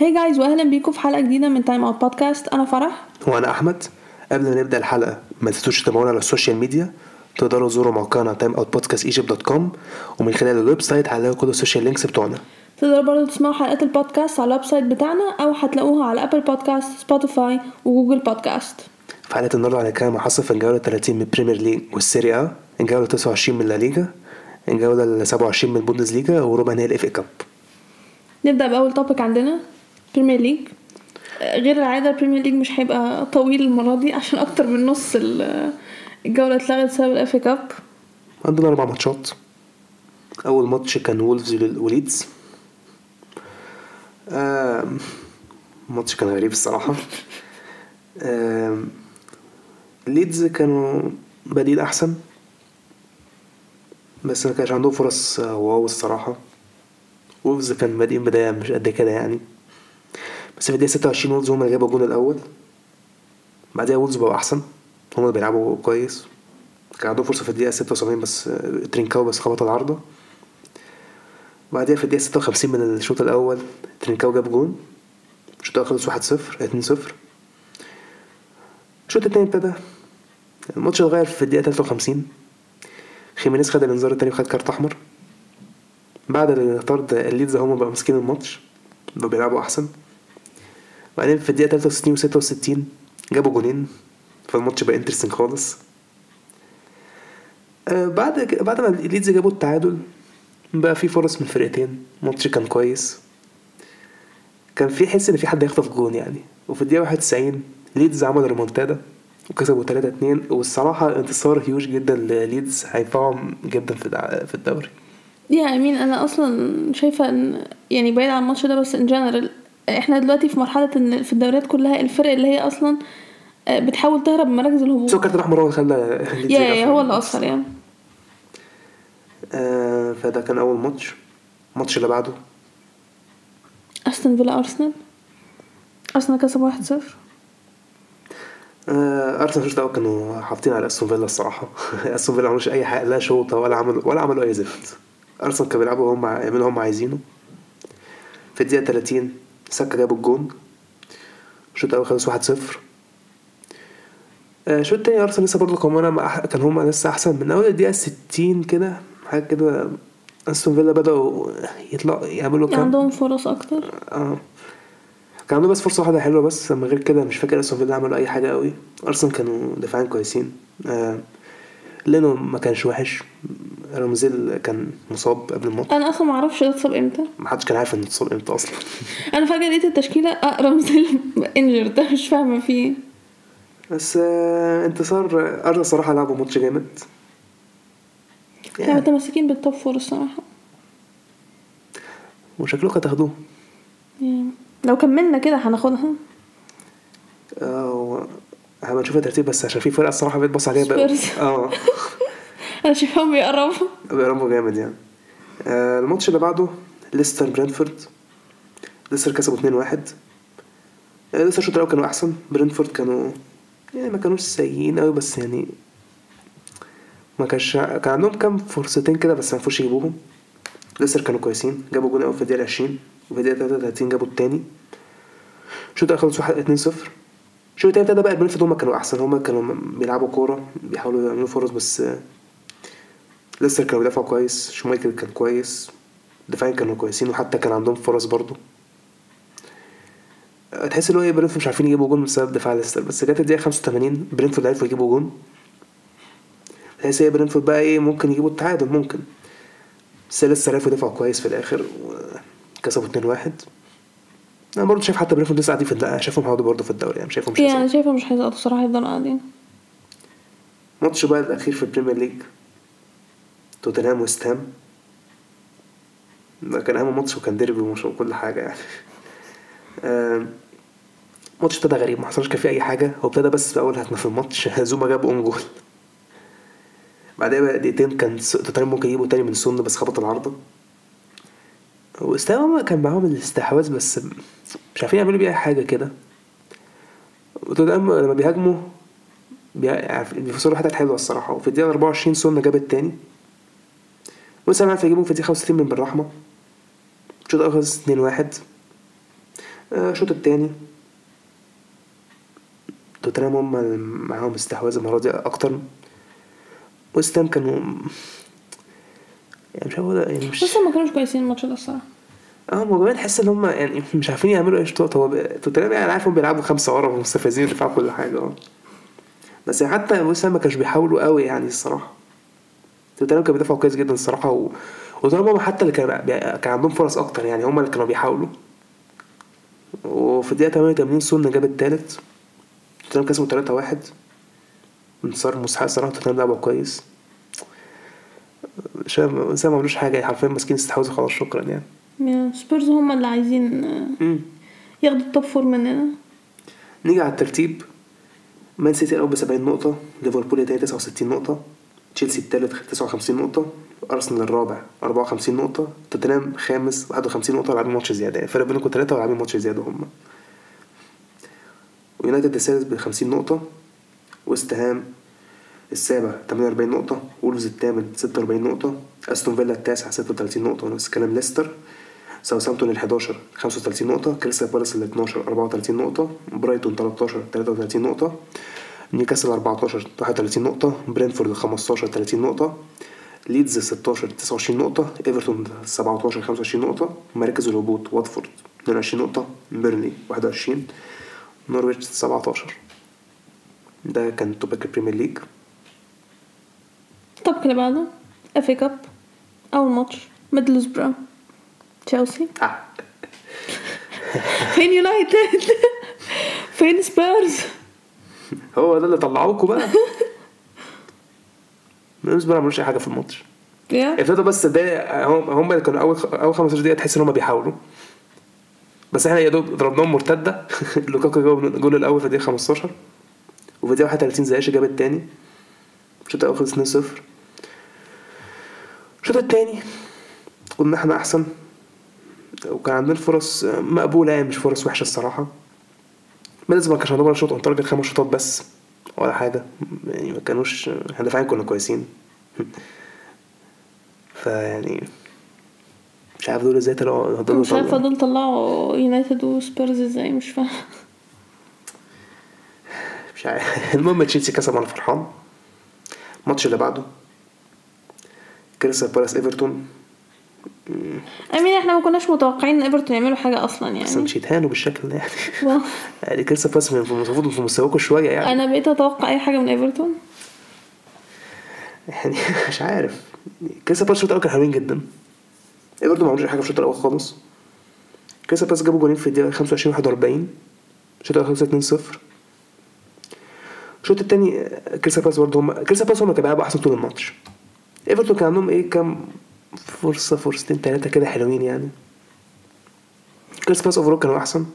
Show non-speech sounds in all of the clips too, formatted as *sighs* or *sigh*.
Hi guys واهلا بيكم في حلقة جديدة من Time Out Podcast أنا فرح. وأنا أحمد. قبل ما نبدأ الحلقة ما تنسوش تتابعونا على ال social media تقدروا تزوروا موقعنا Time Out Podcast Egypt dot com ومن خلال ال website هتلاقوا كل ال social links بتوعنا. تقدروا برضه تسمعوا حلقات البودكاست على ال website بتاعنا أو هتلاقوها على Apple Podcast Spotify و Google Podcast في حلقة النهارده هنتكلم عن حصل في الجولة 30 من ال Premier League وال Serie A الجولة 29 من La Liga الجولة 27 من ال Bundesliga وربع نهائي ال FA Cup نبدأ بأول topic عندنا. Premier League غير العادة ال Premier League مش هيبقى طويل المرة دي عشان أكتر من نص ال- الجولة اتلغت بسبب ال FA Cup عندنا أربع ماتشات. أول ماتش كان وولفز وليدز الماتش كان غريب الصراحة. آم، ليدز كانوا بادئين أحسن. بس ما كانش عندهم فرص wow الصراحة. وولفز كان بادئين بداية مش قد كده يعني. بس في الدقيقه 26 وولفز هم اللي جابوا الجون الأول. بعدها وولفز بقوا أحسن. هم اللي بيلعبوا كويس. كان عندهم فرصة في الدقيقة 76 بس آه، ترينكاو بس خبط العارضة بعدها في الدقيقة 56 من الشوط الأول ترينكاو جاب جون. الشوط الأول خلص 1-0 2-0 الشوط التاني ابتدى. الماتش اتغير في الدقيقة 53 خيمينيز خد الانذار التاني وخد كارت أحمر. بعد الطرد الليدز هما بقوا ماسكين الماتش. بقوا بيلعبوا أحسن. بعدين في الدقيقة 63 و 66 جابوا جونين فالماتش بقى interesting خالص. آه، بعد بعد ما ليدز جابوا التعادل بقى في فرص من الفرقتين. الماتش كان كويس. كان في حس إن في حد هيخطف جون يعني. وفي الدقيقة 91 ليدز عمل ريمونتادا وكسبوا 3 2 والصراحة انتصار هيوج جدا لليدز هينفعهم جدا في في الدوري. يا امين أنا أصلا شايفة إن يعني بعيد عن الماتش ده بس in general إحنا دلوقتي في مرحلة ان في الدوريات كلها الفرق اللي هي أصلا آه، بتحاول تهرب من مراكز الهبوط. الكارت الأحمر هو اللي خلى يا. يا هو اللي أثر يعني آه فده كان أول ماتش الماتش اللي بعده. أستون فيلا أرسنال. أرسنال كسب 1-0 آه أرسنال الشوط الأول كانوا حاطين على أستون فيلا الصراحة. *laughs* أستون فيلا ما عملوش أي حاجة لا شوطة ولا عملوا ولا عملوا أي زفت. أرسنال كانوا بيلعبوا هم يعملوا هم عايزينه. في الدقيقة 30 ساكا جاب الجون. الشوط الأول خلص 1-0 آه، الشوط التاني أرسنال لسه برضه كان كان هما لسه أحسن. من أول الدقيقة 60 كده حاجة كده أستون فيلا بدأوا يطلعوا يعملوا كام؟ عندهم فرص أكتر. آه. كان عندهم بس فرصة واحدة حلوة بس اما غير كده مش فاكر أستون فيلا عملوا أي حاجة قوي أرسنال كانوا دفاعين كويسين. آه لينو ما كانش وحش. رمزيل كان مصاب قبل الماتش. أنا أصلا ما أعرفش ده اتصاب إمتى. محدش كان عارف إنه اتصاب إمتى أصلا. *laughs* أنا فجأة لقيت التشكيلة آه رمزيل انجرد ده مش فاهمة فيه إيه. بس آه انتصار ارسنال صراحة لعبوا ماتش جامد. يعني. متمسكين بال top four الصراحة. وشكلكم هتاخدوه. لو كملنا كده هناخدها. هبقى نشوف الترتيب بس عشان في فرقة الصراحة بيتبص عليها بقى. آه. *laughs* أنا شايفاهم بيقربوا. بيقربوا جامد يعني. آه الماتش اللي بعده ليستر برينفورد. ليستر كسبوا 2-1 آه ليستر الشوط الأول كانوا أحسن. برينفورد كانوا يعني ما كانوش سيئين قوي بس يعني ما كانش كان عندهم كام فرصتين كده بس ما عرفوش يجيبوهم. ليستر كانوا كويسين. جابوا جون أول في الدقيقة 20 وفي الدقيقة 33 جابوا التاني. الشوط الأول خلص 1 2 0 الشوط التاني ابتدى بقى برينفورد هم كانوا أحسن. هم كانوا بيلعبوا كورة بيحاولوا يعملوا فرص بس ليستر كانوا بيدافعوا كويس شمايكل كان كويس الدفاعين كانوا كويسين وحتى كان عندهم فرص برضو تحس إن هو إيه برينفورد مش عارفين يجيبوا جون بسبب دفاع ليستر بس جت الدقيقة 85 برينفورد عرفوا يجيبوا جون. تحس إيه برينفورد بقى إيه ممكن يجيبوا التعادل ممكن. بس لسه عرفوا يدافعوا كويس في الآخر وكسبوا 2-1 أنا برضه شايف حتى برينفورد لسه قاعدين في الدوري شايفهم هيقعدوا برضه في الدوري يعني شايفهم مش يعني هيصعدوا. أنا شايفه مش هيسقطوا الصراحه يفضلوا قاعدين. ماتش بقى الأخير في ال Premier League توتنهام وست هام. ده كان أهم ماتش وكان ديربي ومش وكل حاجة يعني. *laughs* آم، ماتش ابتدى غريب ما حصلش كان فيه أي حاجة. هو ابتدى بس في أول هجمة في الماتش *laughs* زوما جاب own goal بعدها بقى دقيقتين كان توتنهام ممكن يجيبوا تاني من سون بس خبط العارضة. وست هام كان معاهم الاستحواذ بس مش عارفين يعملوا بيه أي حاجة كده. وتوتنهام لما بيهاجموا بي- عارف- بيفصلوا حتت حلوة الصراحة. وفي الدقيقة 24 سون جاب التاني وست هام عرف يجيبهم في الدقيقة 65 من بن رحمة. الشوط الأول خلص 2-1 آه، الشوط التاني. توتنهام هم معاهم استحواذ المرة دي أكتر. ويست هام كانوا يعني مش عارف أقول- يعني مش بس ما كانوش كويسين الماتش ده الصراحة. آه ما كمان تحس إن هم يعني مش عارفين يعملوا إيه شطوط هو توتنهام يعني عارف هم بيلعبوا خمسة ورا ومستفزين دفاع كل حاجة. آه. بس يعني حتى ويست هام ما كانش بيحاولوا قوي يعني الصراحة. توتنهام كانوا بيدافعوا كويس جدا الصراحة و... هم حتى اللي كان. كان عندهم فرص أكتر يعني هم اللي كانوا بيحاولوا. وفي الدقيقة 88 سون جاب التالت. توتنهام كسبوا 3 1 انتصار مستحق الصراحة توتنهام لعبوا كويس. شباب ما عملوش حاجة حرفيا ماسكين استحواذ خلاص شكرا يعني. سبيرز هم اللي عايزين. ياخدوا ال top four مننا. نيجي على الترتيب. مان سيتي الأول ب 70 نقطة ليفربول التاني 69 نقطة تشيلسي التالت 59 نقطة أرسنال الرابع 54 نقطة توتنهام خامس 51 نقطة لاعبين ماتش زيادة. يعني فرق بينكم تلاتة ولاعبين ماتش زيادة هم ويونايتد السادس ب 50 نقطة ويست هام السابع 48 نقطة وولفز الثامن 46 نقطة أستون فيلا التاسع 36 نقطة ونفس الكلام ليستر. ساوثهامبتون ال 11 35 نقطة كريستال بالاس ال 12 34 نقطة برايتون 13 33 نقطة نيوكاسل 14 31 نقطة برينفورد 15 30 نقطة ليدز 16 29 نقطة إيفرتون 17 25 نقطة مراكز الهبوط واتفورد 22 نقطة بيرنلي 21 نورويتش 17 ده كان topic البريمير ليج. ال topic اللي بعده FA Cup أول ماتش ميدلسبرا. تشيلسي. فين يونايتد فين سبيرز هو ده اللي طلعوكوا بقى. *laughs* ميدلسبرا ما عملوش أي حاجة في الماتش. يا ابتدوا بس ده هم كانوا أول أول 15 دقيقه تحس إن هم بيحاولوا. بس إحنا يا دوب ضربناهم مرتدة. *laughs* لوكاكو جاب الجول الأول في الدقيقة 15 وفي الدقيقة 31 زياش جاب الثاني الشوط الأول خلص 2-0 الشوط الثاني كنا إحنا أحسن. وكان عندنا فرص مقبولة يعني مش فرص وحشة الصراحة. ميدلسبرا ما كانش ولا shot on target خمس شوطات بس ولا حاجة. يعني ما كانوش إحنا دفاعيا كنا كويسين. *laughs* فيعني مش عارف دول إزاي طلعوا مش طلعوا. دول طلعوا يونايتد وسبيرز إزاي مش فاهمه *laughs* مش عارف. *laughs* المهم تشيلسي كسب أنا فرحان. الماتش اللي بعده كريستال بالاس إيفرتون. I mean إحنا ما كناش متوقعين إن إيفرتون يعملوا حاجة أصلا بس يعني مش يتهانوا بالشكل ده يعني. *laughs* يعني كريستال بالاس المفروض في مستواكم شوية يعني. أنا بقيت أتوقع أي حاجة من إيفرتون. يعني *laughs* مش عارف. كريستال بالاس الشوط الأول كانوا حلوين جدا. إيفرتون ما عملوش حاجة في الشوط الأول خالص. كريستال بالاس جابوا جولين في الدقيقة 25 41 الشوط الأول خلص 2-0 الشوط الثاني كريستال بالاس برضه هم كريستال بالاس هم اللي كانوا بيلعبوا أحسن طول الماتش. إيفرتون كان عندهم إيه؟ كام فرصة فرصتين ثلاثة كده حلوين يعني. كريستال بالاس overall كانوا أحسن.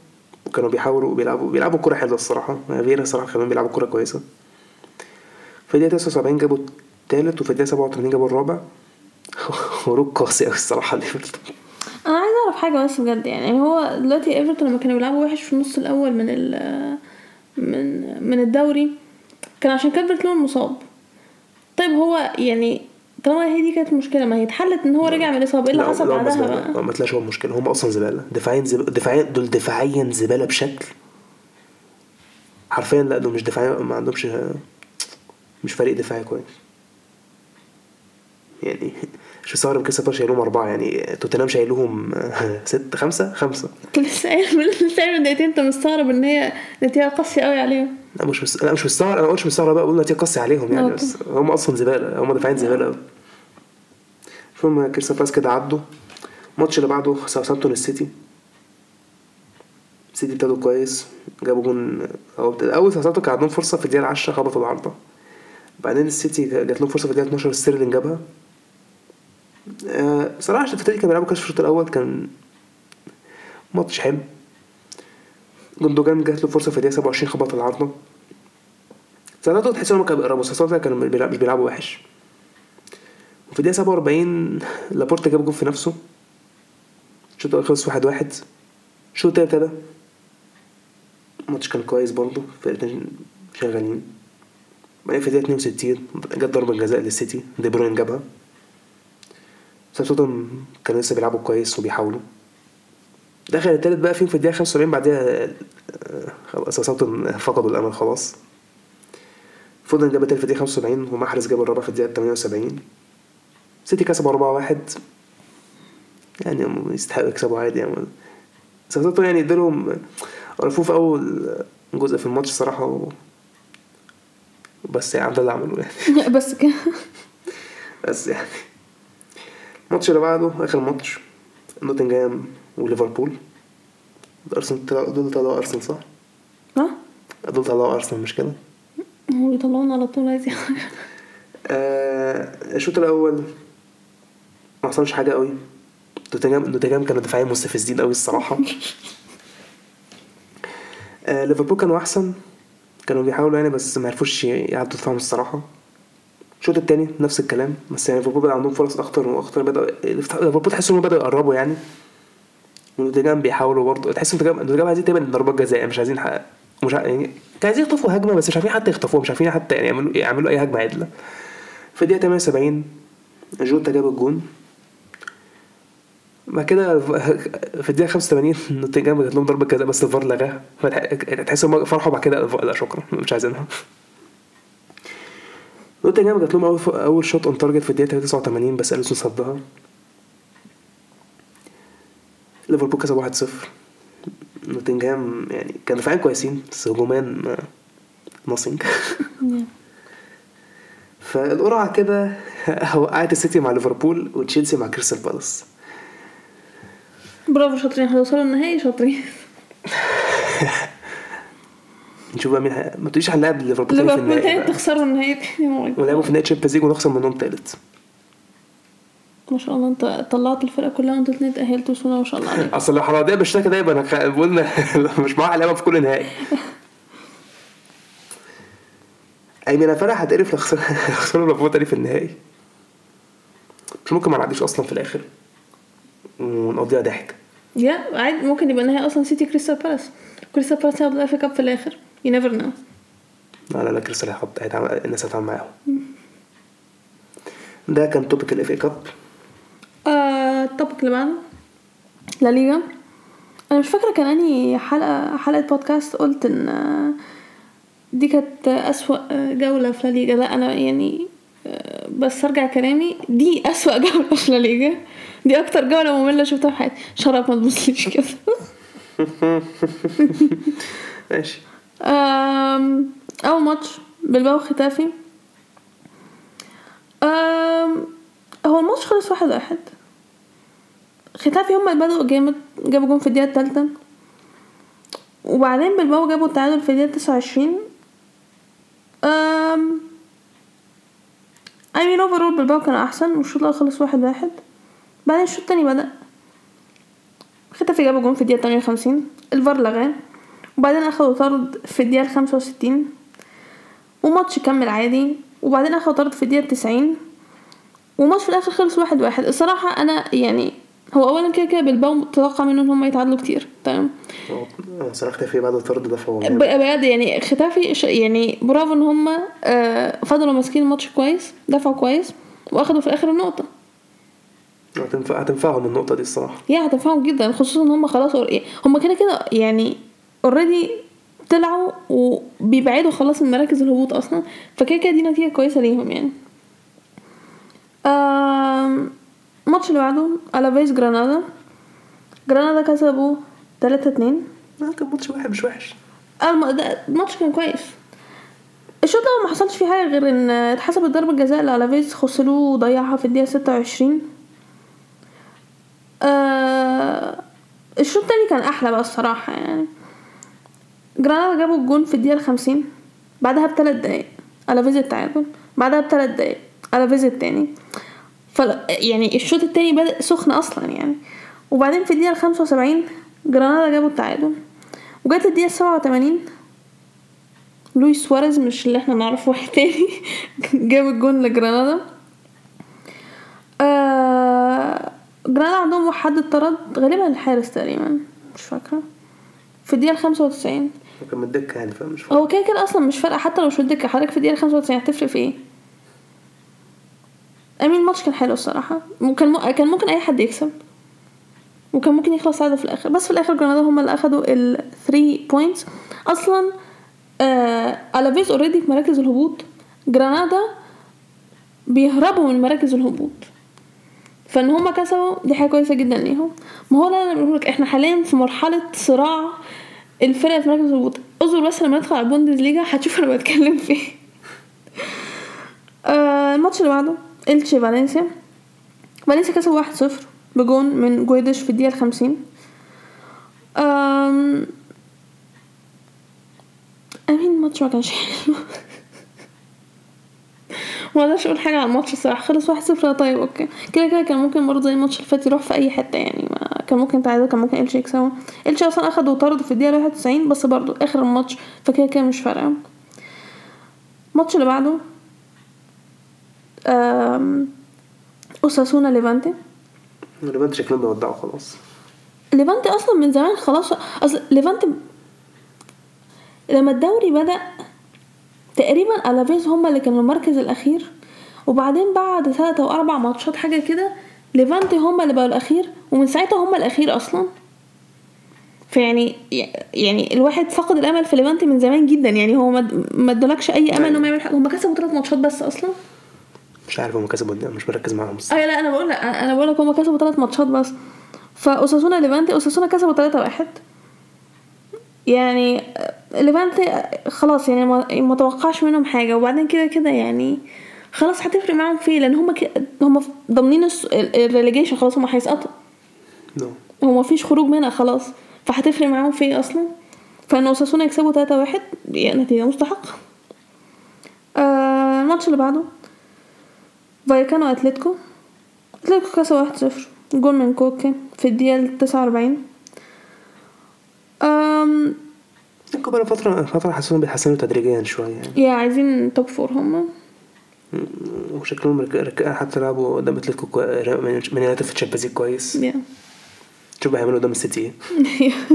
وكانوا بيحاولوا بيلعبوا بيلعبوا كورة حلوة الصراحة. فييرا الصراحة كمان بيلعبوا كورة كويسة. في الدقيقة 79 جابوا الثالث وفي الدقيقة 87 جابوا الرابع. *laughs* هروب قاسي قوي الصراحة ليفرتون أنا عايزه أعرف حاجة بس بجد يعني. هو دلوقتي ايفرتون لما كانوا بيلعبوا وحش في النص الأول من ال من من الدوري كان عشان كالفرت لون مصاب. طيب هو يعني طالما هي دي كانت المشكلة ما هي اتحلت إن هو رجع من الإصابة إيه اللي حصل بعدها بقى؟ ما تلاقيش هو المشكلة هم أصلا زبالة دفاعيا زب... دفاعيا دول دفاعيا زبالة بشكل حرفيا لا دول مش دفاعيا ما عندهمش مش فريق دفاعي كويس. يعني *laughs* مش مستغرب كريستال بالاس شايلهم أربعة يعني توتنهام شايلهم *laughs* ست خمسة؟ خمسة. لسه قايل من لسه قايل من دقيقتين انت مستغرب إن هي نتيجة قاسية قوي عليهم. لا مش مس... لا مش مستغرب أنا ما قلتش مستغرب بقى بقول نتيجة قاسية عليهم يعني. بس هم أصلا زبالة هم دفاعيا زبالة. قوي المهم كريستال بالاس كده عدوا. الماتش اللي بعده ساوثهامبتون السيتي. السيتي ابتدوا كويس جابوا جون أول ساوثهامبتون كان عندهم فرصة في الدقيقة 10 خبطوا العارضة. بعدين السيتي جات لهم فرصة في الدقيقة 12 ستيرلينج جابها. بصراحه عشان الفترة دي كانوا بيلعبوا كاس في الشوط الأول كان ماتش حلو. جندوجان جات له فرصة في الدقيقة 27 خبط العارضة. ساعتها تحس انهم كانوا بيقربوا ساعتها كانوا مش بيلعبوا وحش. وفي الدقيقة 47 لابورت جاب جول في نفسه. الشوط الأول خلص 1-1 واحد واحد. الشوط التاني ابتدى. الماتش كان كويس برضه فرقتين شغالين. بعدين في الدقيقة 62 جت ضربة جزاء للسيتي دي بروين جابها. ساوثهامبتون كانوا لسه بيلعبوا كويس وبيحاولوا. دخل التالت بقى فيهم في الدقيقة 75 بعدها آه، خلاص ساوثهامبتون فقدوا الأمل خلاص. فودن جاب التالت في الدقيقة 75 ومحرز جاب الرابع في الدقيقة 78 سيتي كسبوا 4-1 يعني هم يستحقوا يكسبوا عادي يعني. ساوثهامبتون يعني ادالهم عرفوه في أول جزء في الماتش الصراحة و... بس يعني ده اللي عملوه يعني. *laughs* بس كده. بس يعني. الماتش اللي بعده آخر ماتش نوتنجهام وليفربول. أرسنال دول طلعوا أرسنال صح؟ ها؟ دول طلعوا أرسنال مش كده؟ هو بيطلعونا على طول عايز آه الشوط الأول ما حصلش حاجة قوي. نوتنجهام نوتنجهام كانوا دفاعيا مستفزين قوي الصراحة. *laughs* آه ليفربول كانوا أحسن. كانوا بيحاولوا يعني بس ما عرفوش يعدوا دفاعهم الصراحة. الشوط التاني نفس الكلام بس يعني ليفربول بقى عندهم فرص أكتر وأكتر بدأوا ليفربول تحس إنهم بدأوا يقربوا يعني. ونوتنجهام بيحاولوا برضه. تحس نوتنجهام نوتنجهام عايزين تقريبا ضربات جزاء مش عايزين حق مش ع- يعني كانوا عايزين يخطفوا هجمة بس مش عارفين حتى يخطفوها مش عارفين حتى يعني يعملوا يعملوا أي هجمة عدلة. في الدقيقة 78 جوتا جاب الجون. بعد كده في الدقيقة 85 *laughs* نوتنجهام جات لهم ضربة جزاء بس الفار لغاها. تحس انهم فرحوا بعد كده لا شكرا مش عايزينها. *laughs* نوتنجهام جات لهم أول أول shot on target في الدقيقة 89 بس أليسون صدها. ليفربول كسب 1-0 نوتنجهام يعني كانوا دفاعيا كويسين بس هجوميا nothing *laughs* فالقرعة كده وقعت السيتي مع ليفربول وتشيلسي مع كريستال بالاس. برافو شاطرين هتوصلوا النهائي شاطرين *laughs* نشوف بقى مين. ما تقوليش هنلاعب ليفربول تاني في ليفربول النهائي. تخسروا النهائي تاني. ولعبوا في نهائي تشامبيونز ليج ونخسر منهم تالت ما شاء الله انت طلعت الفرقة كلها وانتوا اتنين اتأهلتوا بسم الله ما شاء الله عليك أصل لو حراديه بالشكل ده يبقى أنا قلنا *laughs* مش معاها لعبة في كل نهائي *laughs* أي من فرح هتقرف لو خسر- لو ليفربول تاني في النهائي مش ممكن ما نعديش أصلا في الآخر ونقضيها ضحك. يا عادي. ممكن يبقى النهائي أصلا سيتي كريستال بالاس كريستال بالاس هياخدوا الافا كاب في الآخر. يو نيفر نو لا لا لا كريستال هيحط الناس هتعمل معاهم. ده كان topic ال FA Cup آه، ال topic اللي بعده. لا ليجا. أنا مش فاكرة كان انهي حلقة حلقة بودكاست قلت إن آه، دي كانت أسوأ آه، جولة في لا ليجا. لا أنا يعني بس أرجع كلامي. دي أسوأ *laughs* جولة في لا ليجا. دي أكتر جولة مملة شفتها في حياتي. شرف ما تبصليش كده. *laughs* ماشي. أول ماتش بلباو ختافي. هو الماتش خلص واحد واحد. ختافي هما اللي بدأوا جامد. جابوا جون في الدقيقة التالتة. وبعدين بلباو جابوا التعادل في الدقيقة تسعة وعشرين. أم I mean overall بلباو كان أحسن والشوط الأول خلص واحد واحد. بعدين الشوط التاني بدأ. ختافي جابوا جون في الدقيقة تمانية وخمسين الفار لغاه. وبعدين أخدوا طرد في الدقيقة الخمسة وستين. وماتش كمل عادي. وبعدين أخدوا طرد في الدقيقة التسعين. وماتش في الآخر خلص واحد واحد. الصراحة أنا يعني هو أولا كده كده بالباو تتوقع منهم إن هم يتعادلوا كتير تمام؟ صراحة في بعد الطرد ده فهو بجد يعني ختافي يعني برافو إن هم آه، فضلوا ماسكين الماتش كويس دفعوا كويس وأخدوا في الآخر النقطة. هتنفع هتنفعهم النقطة دي الصراحة. yeah هتنفعهم جدا خصوصا إن هم خلاص أور- هم كده كده يعني already طلعوا وبيبعدوا خلاص من مراكز الهبوط أصلا فكده كده دي نتيجة كويسة ليهم يعني. آم، الماتش اللي بعده ألافيز جرانادا. جرانادا كسبوا 3 2 لا كان ماتش واحد مش وحش. الم- ده- الماتش كان كويس. الشوط الأول ما حصلش فيه حاجة غير إن اتحسبت ضربة جزاء لألافيز خوسلو وضيعها في الدقيقة 26 آه الشوط التاني كان أحلى بقى الصراحة يعني. جرانادا جابوا الجون في الدقيقة الخمسين بعدها بثلاث دقايق. ألافيز التعادل بعدها بثلاث دقايق. ألافيز التاني. ف يعني الشوط التاني بدأ سخن أصلا يعني. وبعدين في الدقيقة الخمسة وسبعين جرانادا جابوا التعادل. وجت الدقيقة السبعة وتمانين لويس سواريز مش اللي إحنا نعرفه واحد تاني *laughs* جاب الجون لجرانادا. آه جرانادا عندهم حد اتطرد غالبا الحارس تقريبا مش فاكرة. في الدقيقة الخمسة وتسعين. كان من الدكة يعني فاهم مش فاهم هو كده كده أصلا مش فارقة حتى لو مش الدكة حضرتك في الدقيقة الخمسة وتسعين هتفرق في إيه؟ I mean الماتش كان حلو الصراحة. كان كان ممكن أي حد يكسب. وكان ممكن يخلص تعادل في الآخر. بس في الآخر جرانادا هم اللي أخدوا ال 3 points أصلا آه الافيز already في مراكز الهبوط. جرانادا بيهربوا من مراكز الهبوط. فإن هما كسبوا دي حاجة كويسة جدا ليهم. ما هو أنا بقول إحنا حاليا في مرحلة صراع الفرق في مراكز الهبوط. اصبر بس لما ندخل على البوندز ليجا هتشوف أنا بتكلم في إيه. آه الماتش اللي بعده. إلتشي فالنسيا. فالنسيا كسب 1-0 بجون من جويدش في الدقيقة الخمسين. أم... I mean الماتش ما كانش حلو. ما أقدرش أقول حاجة عن الماتش الصراحة. خلص واحد صفر. طيب okay. كده كده كان ممكن برضه زي الماتش اللي فات يروح في أي حتة يعني. ما كان ممكن تعادل كان ممكن إلشي يكسبوا إلشي أصلا اخدوا طرد في الدقيقة 91 بس برضه آخر الماتش فكده كده مش فارقة. الماتش اللي بعده أوساسونا ليفانتي. ليفانتي شكلهم بيودعوا خلاص. ليفانتي أصلا من زمان خلاص. أصل ليفانتي لما الدوري بدأ تقريبا ألافيز هما اللي كانوا المركز الأخير. وبعدين بعد ثلاثة أو أربع ماتشات حاجة كده ليفانتي هما اللي بقوا الأخير ومن ساعتها هما الأخير أصلا. فيعني يعني الواحد فقد الأمل في ليفانتي من زمان جدا. يعني هو ما ادولكش أي أمل انهم يعملوا حاجة. هم كسبوا ثلاث ماتشات بس أصلا. مش عارف هم كسبوا قد مش مركز معاهم. أيوه لا أنا بقول لك أنا بقول لك هم كسبوا ثلاث ماتشات بس. فأوساسونا ليفانتي أوساسونا كسبوا 3 واحد. يعني ليفانتي خلاص يعني ما توقعش منهم حاجة. وبعدين كده كده يعني خلاص هتفرق معاهم في لأن هم هم ضامنين الريليجيشن خلاص هم هيسقطوا. no. هو مفيش خروج منها خلاص. فهتفرق معاهم في إيه أصلا؟ فإن أوساسونا يكسبوا 3 واحد يعني نتيجة مستحقة. آه الماتش اللي بعده. فايكانو أتلتيكو؟ أتلتيكو كسب واحد صفر. جول من كوكي في الدقيقة تسعة وأربعين. أم بقى فترة فترة حاسسهم بيتحسنوا تدريجيا شوية. يعني yeah عايزين top four هما وشكلهم رك... رك... حتى لعبوا قدام أتلتيكو كو... من يونايتد في ال Champions كويس. yeah. شوف هيعملوا قدام السيتي؟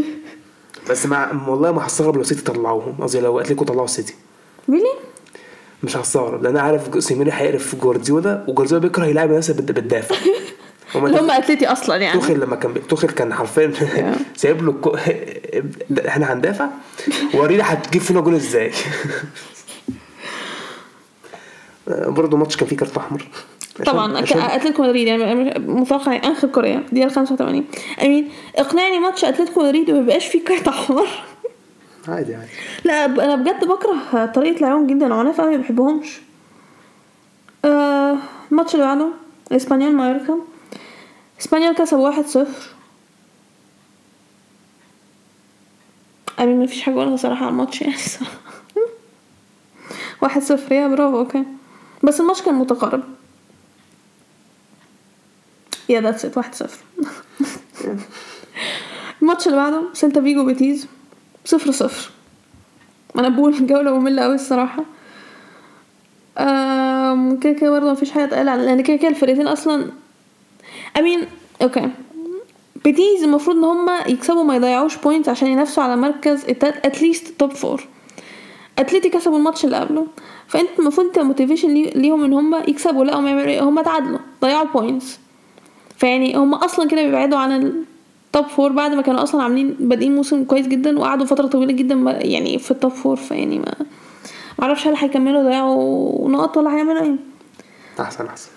*laughs* بس مع والله ما هستغرب لو السيتي طلعوهم. قصدي لو أتلتيكو طلعوا السيتي. really مش هستغرب لأن أنا عارف سيميوني هيقرف جوارديولا وجوارديولا بيكره يلعب الناس اللي بتدافع *laughs* اللي هم اتلتي أصلا يعني. توخيل لما كان توخيل كان حرفيا *laughs* *laughs* سايب له الكو... إحنا هندافع. ورينا هتجيب فينا جول إزاي. برضه ماتش كان فيه كارت أحمر. طبعا أتلتيكو مدريد يعني متوقع انخ كوريا دقيقة 85 I mean اقنعني ماتش أتلتيكو مدريد ما بيبقاش فيه كارت أحمر. عادي عادي. لا أنا بجد بكره طريقة لعبهم جدا. عناف قوي ما بحبهمش. آه الماتش اللي بعده إسبانيول مايوركا. إسبانيول كسب واحد صفر. I mean ما فيش حاجة أقولها صراحة على الماتش يعني *laughs* واحد صفر. yeah برافو. okay. بس الماتش كان متقارب. yeah that's it واحد صفر. *laughs* الماتش اللي بعده سيلتا فيجو بيتيز. صفر صفر. أنا بقول *laughs* جولة مملة أوي الصراحة. كده كده برضه مفيش حاجة تقال لأن كده كده الفرقتين أصلا I mean okay بيتيز المفروض إن هما يكسبوا ما يضيعوش points عشان ينافسوا على مركز at least top four أتليتي كسبوا الماتش اللي قبله. فأنت المفروض أنت motivation ليهم إن هما يكسبوا لا هم يعملوا إيه؟ هما تعادلوا ضيعوا points فيعني هما أصلا كده بيبعدوا عن ال top four بعد ما كانوا أصلا عاملين بادئين موسم كويس جدا وقعدوا فترة طويلة جدا يعني في ال top four فيعني ما معرفش هل هيكملوا يضيعوا نقط ولا هيعملوا إيه. أحسن أحسن.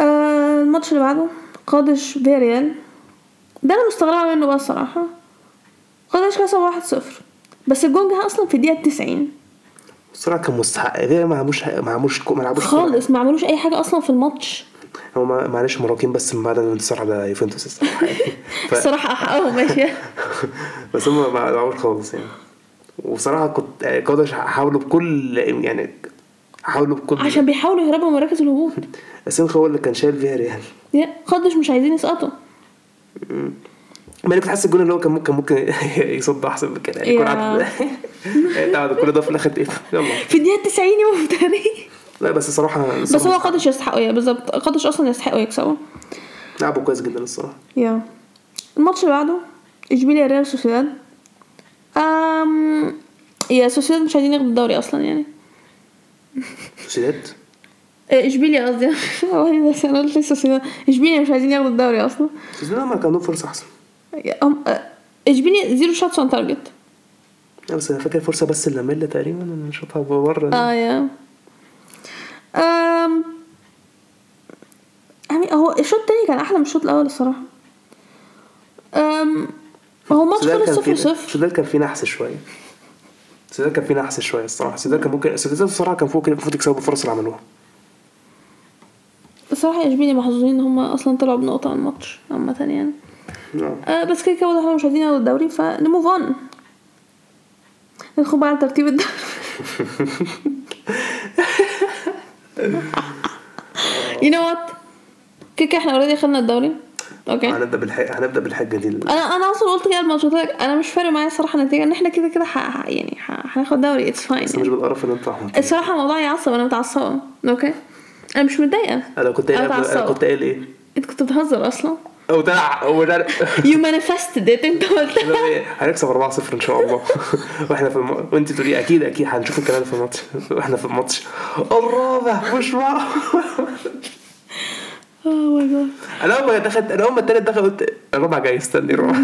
آه الماتش اللي بعده قادش فيريال ده أنا مستغربة منه بقى الصراحة. قادش كسب واحد صفر. بس الجون جه أصلا في الدقيقة 90 الصراحه كان مستحق. غير ما عملوش ما عملوش ما لعبوش خالص ما عملوش أي حاجة أصلا في الماتش. هو معلش مراهقين بس من بعد الانتصار على يوفنتوس. *laughs* الصراحه الصراحة حقهم ماشي. *laughs* بس هم ما لعبوش خالص يعني. وبصراحه كنت قادش حاولوا بكل يعني حاولوا بكل عشان بيحاولوا يهربوا من مراكز الهبوط. *laughs* اسينخو هو اللي كان شايل فيها ريال. قدش مش عايزين يسقطوا. ما كنت حاسس الجون اللي هو كان ممكن ممكن يصد أحسن من كده. يعني يكون عدد كل ده في الآخر يلا. في الدقيقة 90 يوم تاني. لا بس صراحة بس هو قدش يستحقوا يا بالظبط. قدش أصلا يستحقوا يكسبوا. لعبوا كويس جدا الصراحة. يا. الماتش اللي بعده إشبيليا ريال سوسيداد. أم... يا سوسيداد مش عايزين ياخدوا الدوري أصلا يعني. سوسيداد؟ إشبيليا قصدي. هو *laughs* بس أنا قلت سوسيداد. إشبيليا مش عايزين ياخدوا الدوري أصلا. سوسيداد ما كان فرصة أحسن. هم آه، إشبيليا zero shots on target بس أنا فاكر فرصة بس اللي تقريبا أنا شوطها بره آه yeah. أم... يعني هو الشوط التاني كان أحلى من الشوط الأول الصراحة. أم... هو ماتش سوسيداد خلص كان صفر صفر. سوسيداد كان فيه نحس شوية. سوسيداد كان فيه نحس شوية الصراحة. سوسيداد كان ممكن سوسيداد الصراحة كان فوق كده المفروض يكسبوا بالفرص اللي عملوها. الصراحه اشبيليا محظوظين إن هم أصلا طلعوا بنقطة عن الماتش عامة يعني. نعم. أه بس كده كده واضح إنهم مش عايزين ياخدوا الدوري فن move on ندخل بقى على ترتيب الدوري. *laughs* you know what كده إحنا already خدنا الدوري. okay هنبدأ بالحق هنبدأ بالحاجة دي. أنا أنا أصلا قلت كده لك أنا مش فارق معايا الصراحه النتيجة إن إحنا كده كده يعني هناخد دوري. it's fine بس مش بالقرف اللي أنت عملته الصراحة الموضوع يعصب أنا متعصبة. okay أنا مش متضايقة. أنا كنت قايل أنا. كنت قايل إيه؟ أنت كنت بتهزر أصلا؟ أو ده you manifested it انت قلت. اللي هو إيه، هنكسب 4-0 إن شاء الله. وإحنا في الم... وإنت تقولي أكيد أكيد هنشوف الكلام ده في الماتش. وإحنا في الماتش. الرابع مش معقول جاد أنا أول ما دخلت أنا أول ما التالت دخل قلت الرابع جاي استني الرابع.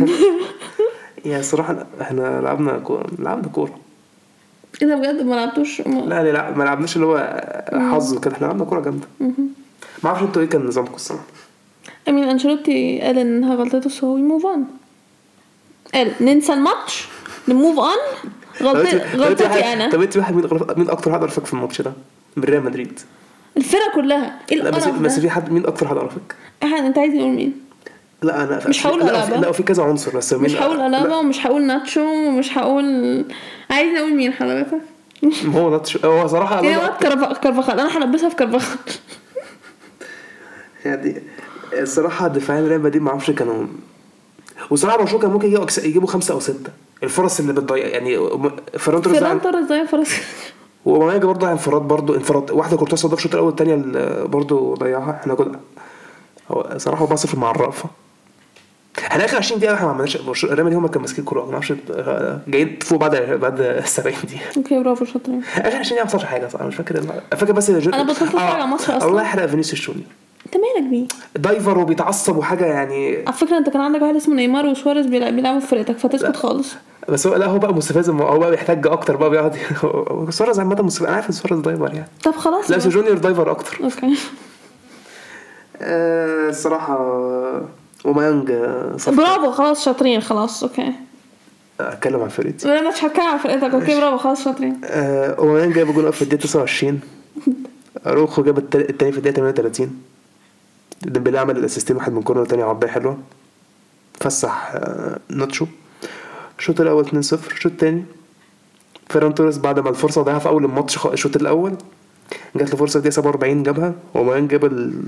يا صراحة إحنا لعبنا كوره لعبنا كورة. إيه ده بجد؟ ما لعبتوش؟ لا لا لا ما لعبناش اللي هو حظ كده إحنا لعبنا كورة جامدة. ما أعرفش أنتوا إيه كان نظامكم الصراحة. أمين أنشيلوتي قال إنها غلطته so we move on قال ننسى الماتش ن move on غلطتي غلطتي أنا. طب أنت واحد مين مين أكتر حد عرفك في الماتش ده؟ من ريال مدريد. الفرقة كلها. إيه لا بس بس في حد مين أكتر حد عرفك؟ أنت عايز تقول مين؟ لا أنا مش هقول لا لا في كذا عنصر بس مش هقول ألابا لا، ومش هقول ناتشو ومش هقول عايز أقول مين حضرتك؟ هو ناتش هو صراحة يا واد كرف- كرفخال أنا هلبسها في كرفخال *laughs* يعني الصراحه دفاعين ريال مدريد ما أعرفش كانوا وصراحة برشلونه كان ممكن يجيبوا يجيبوا خمسة أو ستة. الفرص اللي بتضيع يعني فران توريس فيران ضيع- توريس ضيع فرص. وماماجا برضه ضيع انفراد برضه انفراد. واحدة كورتاس ضاف الشوط الأول الثانية برضه ضيعها. إحنا كنا هو صراحة 4-0 مع الرأفه إحنا آخر 20 دقيقة إحنا ما عملناش ريال مدريد هم كانوا ماسكين الكوره ما أعرفش جايين فوق بعد بعد 70 دقيقة. okay برافو شاطرين. آخر 20 دقيقة ما حصلش حاجة صح مش فاكر فاكر بس جو... أنا بطلت أتفرج على ماتش أصلاً. الله يحرق فينيسيوس جونيور. انت مالك بيه؟ diver وبيتعصب وحاجه يعني. على فكرة انت كان عندك واحد اسمه نيمار وسواريز بيلع- بيلعبوا في فرقتك فتسكت خالص. بس هو لا هو بقى مستفز هو بقى بيحتاج أكتر بقى بيقعد *laughs* سواريز عامة مستفز أنا عارف إن سواريز diver يعني. طب خلاص لا بس. جونيور diver أكتر. okay. آه، الصراحة أوباميانج آه،. برافو خلاص شاطرين خلاص okay. أتكلم عن فرقتي. أنا مش هتكلم عن فرقتك okay برافو خلاص شاطرين. آه، أوباميانج جاب جول في الدقيقة 29 *laughs* أروخو جاب الت- التاني في الدقيقة 38 ديمبلي عمل الاسيستين واحد من corner تاني عرضيه حلوة. فسح آه، ناتشو. الشوط الأول 2-0 الشوط التاني فيران توريس بعد ما الفرصة ضيعها في أول الماتش الشوط الأول جات له فرصة في الدقيقه 47 جابها. أوباميانج جاب ال-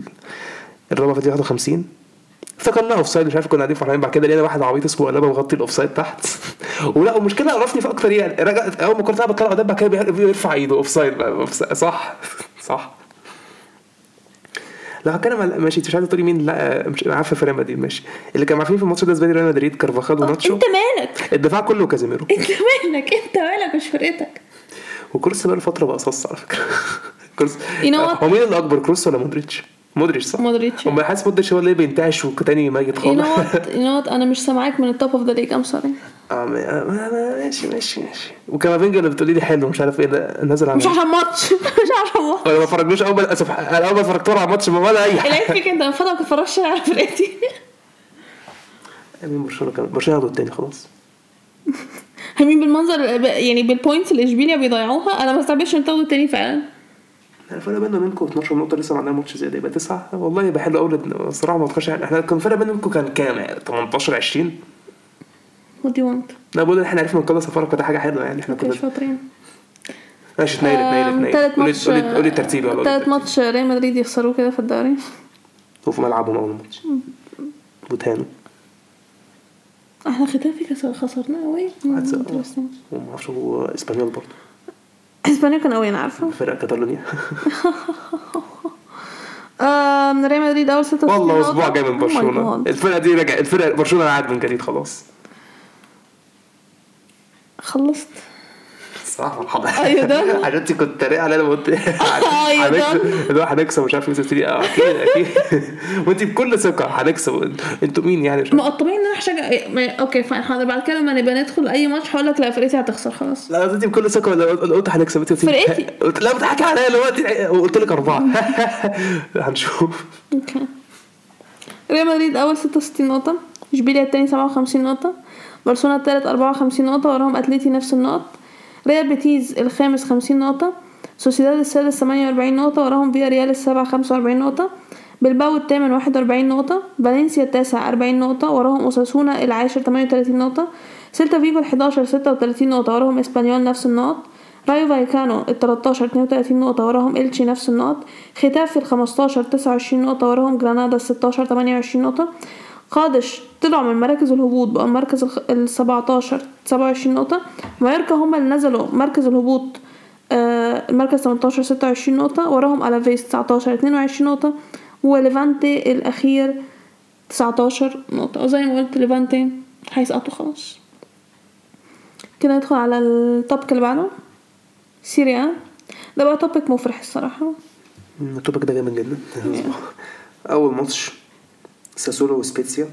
الرابعه في الدقيقه 51 افتكرنا offside مش عارف كنا قاعدين فرحانين. بعد كده لقينا واحد عبيط اسمه ألابا مغطي ال offside تحت. *laughs* ولا والمشكلة قرفني في أكتر يعني. رجع أول ما كنت لعبه طلع قدام بعد كده بيرفع إيده. offside. صح؟ *laughs* صح. لو هتكلم على ماشي انت مش عايز تقولي مين لا مش عارفه فريق مدريد ماشي. اللي كانوا عارفين في الماتش ده زبادي ريال مدريد كارفاخال وناتشو. انت مالك؟ الدفاع كله كازيميرو. انت مالك؟ انت مالك؟ مش فرقتك. وكروس بقى فترة بقى صص على فكرة. *laughs* كروس. You know what? هو مين اللي أكبر كروس ولا مودريتش؟ مودريتش صح؟ مودريتش. هم حاسس مودريتش هو اللي بينتعش وتاني ميت خالص. you know what أنا مش سامعاك من ال top of the league I'm sorry ما- ما- ما- ماشي ماشي ماشي. وكامافينجا اللي بتقولي لي حلو مش عارف إيه ده نزل على *laughs* مش عشان ماتش. مش عشان ماتش. أنا ما اتفرجلوش أول أسف أنا أول ما اتفرجت له على الماتش ما ولا أي حاجة. العيب فيك أنت من فضلك ما تتفرجش على فرقتي. *laughs* مين برشلونة كان برشلونة هياخدوا التاني خلاص. *laughs* همين بالمنظر يعني بال points اللي إشبيليا بيضيعوها أنا ما استبعدش ان تاخدوا التاني فعلا. الفرق بيننا وبينكم 12 نقطة لسه ما عندنا ماتش زي ده يبقى تسعة. والله يبقى حلو قوي الصراحه ما اتوقعش إحنا كان الفرق بيننا وبينكم كان كام؟ يعني 18 20 what do you want? لا بقول إن إحنا عرفنا نخلص الفرق كده حاجة حلوة يعني إحنا كنا شاطرين. ماشي اتنيلت اتنيلت اتنيلت تالت قولي قولي قولي الترتيب يلا تالت. ماتش ريال مدريد يخسروه كده في الدوري؟ وفي ملعبهم أول ماتش. وتهانوا إحنا ختافي كسر خسرنا قوي. وما أعرفش هو إسبانيول برضه. *clears throat* اسبانيا كان قوي أنا عارفة. فرقه كاتالونيا. *laughs* ريال مدريد أول 66 والله. أسبوع جاي من Oh برشلونة. الفرقة دي رجع الفرقة برشلونة قاعد من جديد خلاص. خلصت. أيوة ده. *laughs* عشان انت كنت تريق عليا لما قلت *laughs* أيوة ده. هنكسب. مش عارف إيه قلت لي آه أكيد أكيد. *laughs* وانت بكل ثقة هنكسب. أنتوا مين يعني. ما الطبيعي إن هشجع إيه، ما- okay fine حاضر بعد كده لما نبقى ندخل أي ماتش هقول لك لا فرقتي هتخسر خلاص. لا انت بكل ثقة قلت هنكسب فرقتي. لا بتضحكي عليا دلوقتي. وقلت لك أربعة. هنشوف. أوكي. ريال مدريد أول 66 نقطة. إشبيليا التاني 57 نقطة. برشلونة التالت 54 نقطة. وراهم أتليتي نفس النقط. ريال بيتيز الخامس 50 نقطة سوسيداد السادس 48 نقطة وراهم فيا ريال السابع 45 نقطة بلباو الثامن 41 نقطة فالنسيا التاسع 40 نقطة وراهم أوساسونا العاشر 38 نقطة سيلتا فيجو ال 11 36 نقطة وراهم إسبانيول نفس النقط رايو فايكانو ال 13 32 نقطة وراهم إلتشي نفس النقط ختاف ال 15 29 نقطة وراهم جرانادا ال 16 28 نقطة قادش طلعوا من مراكز الهبوط بقوا المركز ال 17 27 نقطة. مايوركا هم اللي نزلوا مركز الهبوط آه، المركز 18 26 نقطة. وراهم ألافيس 19 22 نقطة. وليفانتي الأخير 19 نقطة. وزي ما قلت ليفانتي هيسقطوا خلاص. كده ندخل على ال topic اللي بعده. سيريا. ده بقى topic مفرح الصراحة. ال topic ده جامد جدا. أول ماتش. ساسولو وسبيتسيا